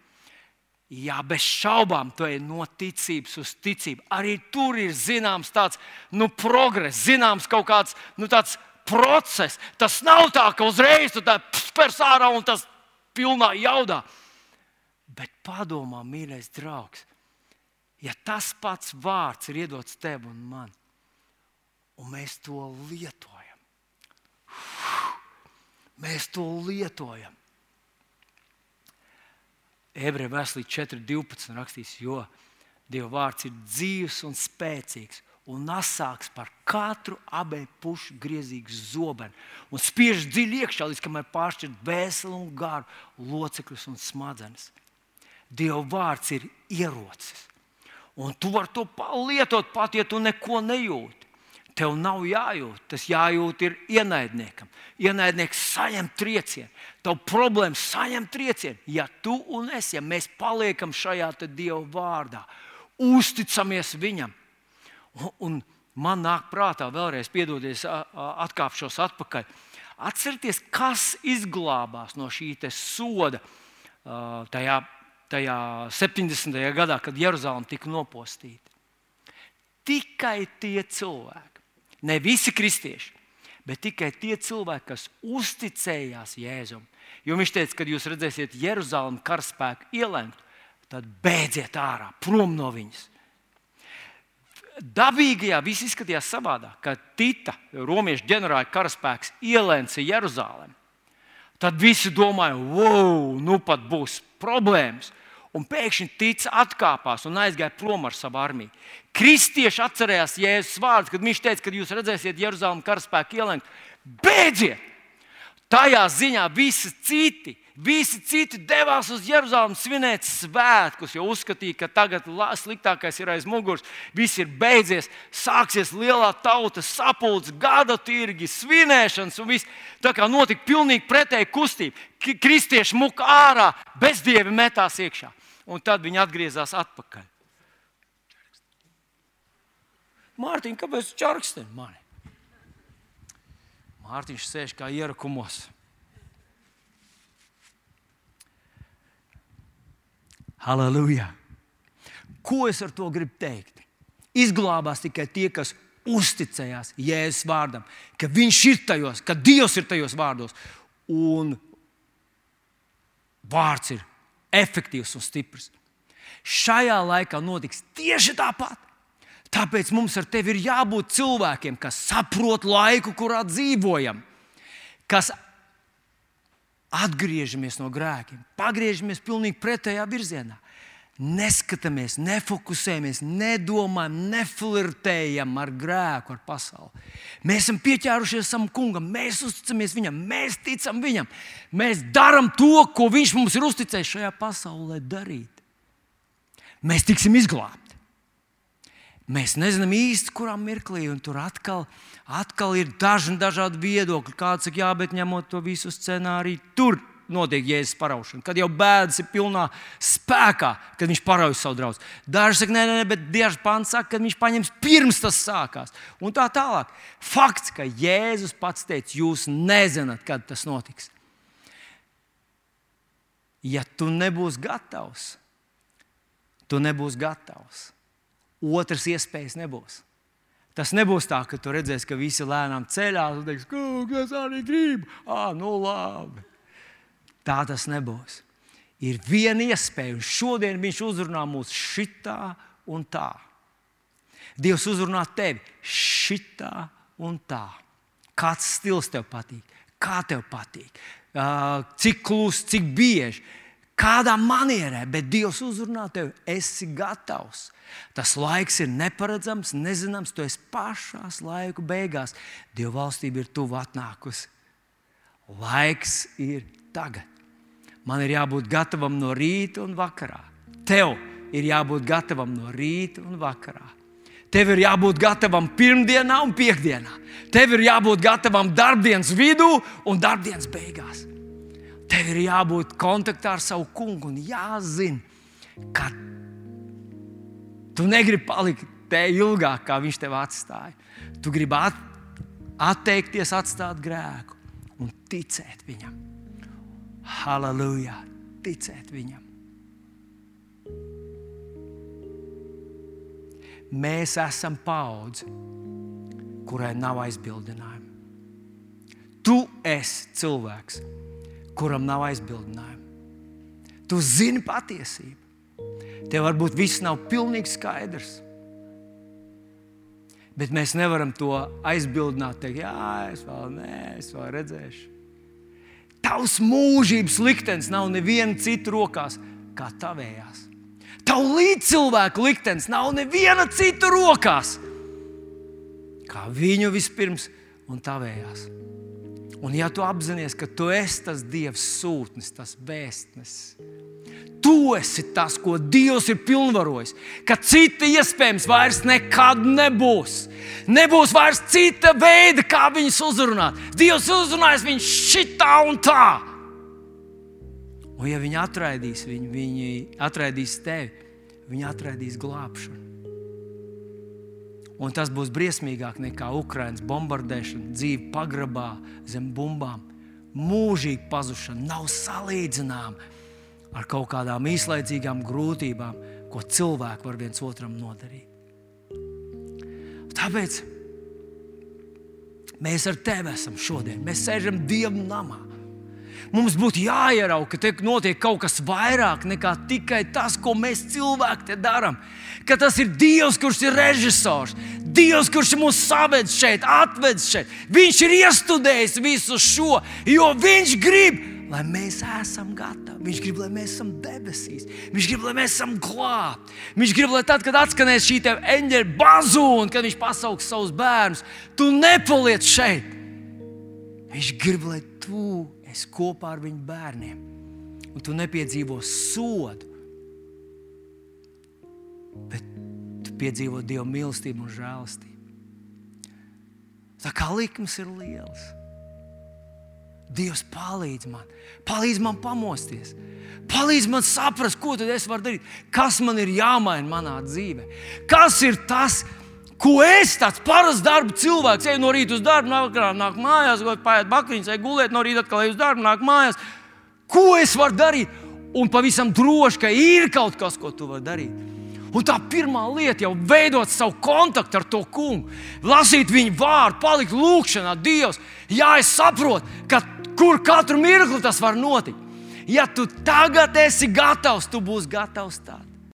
jā, bez šaubām, to ir no ticības uz ticību. Arī tur ir zināms tāds nu, progress, zināms kaut kāds nu, process. Tas nav tā, ka uzreiz tu tā spērs ārā un tas pilnā jaudā. Bet padomā, mīļais draugs, ja tas pats vārds ir iedots tev un man, un mēs to lietojam, mēs to lietojam. Ebreju vēstulī 4.12. rakstīts, jo Dieva vārds ir dzīves un spēcīgs un asāks par katru abeju pušu griezīgu zobenu un spiež dziļi iekšā, līdz kamēr pāršķirt veselu un garu locekļus un smadzenes. Dieva vārds ir ierocis. Un tu vari to lietot pat, ja tu neko nejūti. Tev nav jājūt, tas jājūt ir ienaidniekam. Ienaidnieks saņem triecienu, tev problēma saņem triecienu. Ja tu un es, ja mēs paliekam šajā Dieva vārdā, uzticamies Viņam, un, un man nāk prātā vēlreiz, piedodies, atkāpšos atpakaļ. Atcerieties, kas izglābās no šī soda tajā tajā 70. gadā, kad Jeruzalem tika nopostīta. Tikai tie cilvēki, ne visi kristieši, bet tikai tie cilvēki, kas uzticējās Jēzum. Jo viņš teica, kad jūs redzēsiet Jeruzalem karaspēku ielēmt, tad beidziet ārā, prom no viņas. Dabīgajā viss izskatījās savādāk, kad Tita, romiešu ģenerāla karaspēks, ielēca Jeruzalem. Tad visi domāja, wow, nu pat būs problēmas un pēkšņi tic atkāpās un aizgāja prom ar savu armiju. Kristieši atcerējās Jēzus vārdus, kad viņš teica, kad jūs redzēsiet Jeruzalemes karaspēku ielenkt, beidziet! Tajā ziņā visi citi, visi citi devās uz Jeruzalemi svinēt svētkus, jo uzskatīja, ka tagad sliktākais ir aiz muguras, viss ir beidzies, sāksies lielā tautas sapulce, gada tirgi, svinēšanas un viss. Tā kā notika pilnīgi pretēji kustība. Kristieši muka ārā, bezdievi metās iekšā un tad viņi atgriezās atpakaļ. Mārtiņ, kāpēc tu čārksti mani? Mārtiņš sēž kā ierakumos. Halleluja! Ko es ar to gribu teikt? Izglābās tikai tie, kas uzticējās Jēzus vārdam, ka Viņš ir tajos, ka Dievs ir tajos vārdos. Un vārds ir efektīvs un stiprs. Šajā laikā notiks tieši tāpat. Tāpēc mums ar tevi ir jābūt cilvēkiem, kas saprot laiku, kurā dzīvojam, kas atgriežamies no grēkiem, pagriežamies pilnīgi pretējā virzienā. Neskatāmies, nefokusējamies, nedomājam, neflirtējam ar grēku, ar pasauli. Mēs esam pieķērušies savam kungam, mēs uzticamies viņam, mēs ticam viņam. Mēs darām to, ko viņš mums ir uzticējis šajā pasaulē darīt. Mēs tiksim izglābti. Mēs nezinām īsti, kurā mirklī, un tur atkal, atkal ir daži dažādi viedokļi. Kāds saka, jā, bet ņemot to visu scenāriju, tur notiek jēzus paraušana, kad jau bēdas ir pilnā spēkā, kad viņš parauj savu draugu. Daži saka, nē, nē, bet daži pāns saka, ka viņš paņems pirms tas sākās. Un tā tālāk. Fakts, ka Jēzus pats teica, jūs nezināt, kad tas notiks. Ja tu nebūsi gatavs, tu nebūsi gatavs. Otras iespējas nebūs. Tas nebūs tā, ka tu redzēsi, ka visi lēnām ceļās un teiks, ka es arī gribu. Ah, nu labi. Tā tas nebūs. Ir viena iespēja, un šodien viņš uzrunā mūs šitā un tā. Dievs uzrunā tevi šitā un tā. Kāds stils tev patīk, kā tev patīk, cik klusi, cik bieži, kādā manierē, bet Dievs uzrunā tevi, esi gatavs. Tas laiks ir neparedzams, nezināms, tu esi pašās laiku beigās. Dieva valstība ir tuvu atnākusi. Laiks ir tagad. Man ir jābūt gatavam no rīta un vakarā. Tev ir jābūt gatavam no rīta un vakarā. Tev ir jābūt gatavam pirmdienā un piekdienā. Tev ir jābūt gatavam darbdienas vidū un darbdienas beigās. Tev ir jābūt kontaktā ar savu kungu un jāzina, ka tu negribi palikt te ilgāk, kā viņš tev atstāja. Tu gribi at, atteikties, atstāt grēku un ticēt viņam. Halleluja! Ticēt viņam. Mēs esam paudze, kurai nav aizbildinājumu. Tu esi cilvēks, kuram nav aizbildinājumu. Tu zini patiesību. Tev varbūt viss nav pilnīgi skaidrs. Bet mēs nevaram to aizbildināt, teikt, jā, es vēl nē, es vēl redzēšu. Tavs mūžības liktenis nav neviena cita rokās kā tavējās. Tavu līdzcilvēku liktenis nav neviena cita rokās kā viņu vispirms un tavējās. Un ja tu apzinājies, ka tu esi tas Dievs sūtnis, tas vēstnesis, tu esi tas, ko Dievs ir pilnvarojis, ka cita iespējams vairs nekad nebūs. Nebūs vairs cita veida, kā viņus uzrunāt. Dievs uzrunās viņus šitā un tā. Un ja viņi atraidīs viņu, viņi atraidīs tevi, viņi atraidīs glābšanu. Un tas būs briesmīgāk nekā Ukraiņas bombardēšana, dzīve pagrabā zem bumbām. Mūžīga pazušana nav salīdzināma ar kaut kādām īslaicīgām grūtībām, ko cilvēki var viens otram nodarīt. Tāpēc mēs ar tevi esam šodien. Mēs sēžam Dieva namā. Mums būtu jāierauga, ka te notiek kaut kas vairāk nekā tikai tas, ko mēs cilvēki te darām. Ka tas ir Dievs, kurš ir režisors, Dievs, kurš mūs savedz šeit, atvedz šeit. Viņš ir iestudējis visu šo, jo Viņš grib, lai mēs esam gatavi. Viņš grib, lai mēs esam debesīs. Viņš grib, lai mēs esam glābti. Viņš grib, lai tad, kad atskanēs šī eņģeļa bazūna, kad viņš pasaugs savus bērnus, tu nepaliec šeit. Viņš grib, lai tu esi kopā ar viņu bērniem, un tu nepiedzīvo sodu, bet tu piedzīvo Dieva mīlestību un žēlastību. Tā kā likums ir liels. Dievs palīdz man, palīdz man pamosties, palīdz man saprast, ko tad es varu darīt, kas man ir jāmaina manā dzīvē. Kas ir tas, ko es tāds parasts darba cilvēks, eju no rīta uz darbu, vakarā nāk mājās, vai paiet bakriņas, vai gulēt no rīta atkal uz darbu, nāk mājās. Ko es varu darīt? Un pavisam droši, ka ir kaut kas, ko tu vari darīt. Un tā pirmā lieta jau veidot savu kontaktu ar to kungu, lasīt viņa vārdu, palikt lūgšanā, Dievs. Jā, es saprotu, ka kur katru mirkli tas var notikt. Ja tu tagad esi gatavs, tu būsi gatavs tad.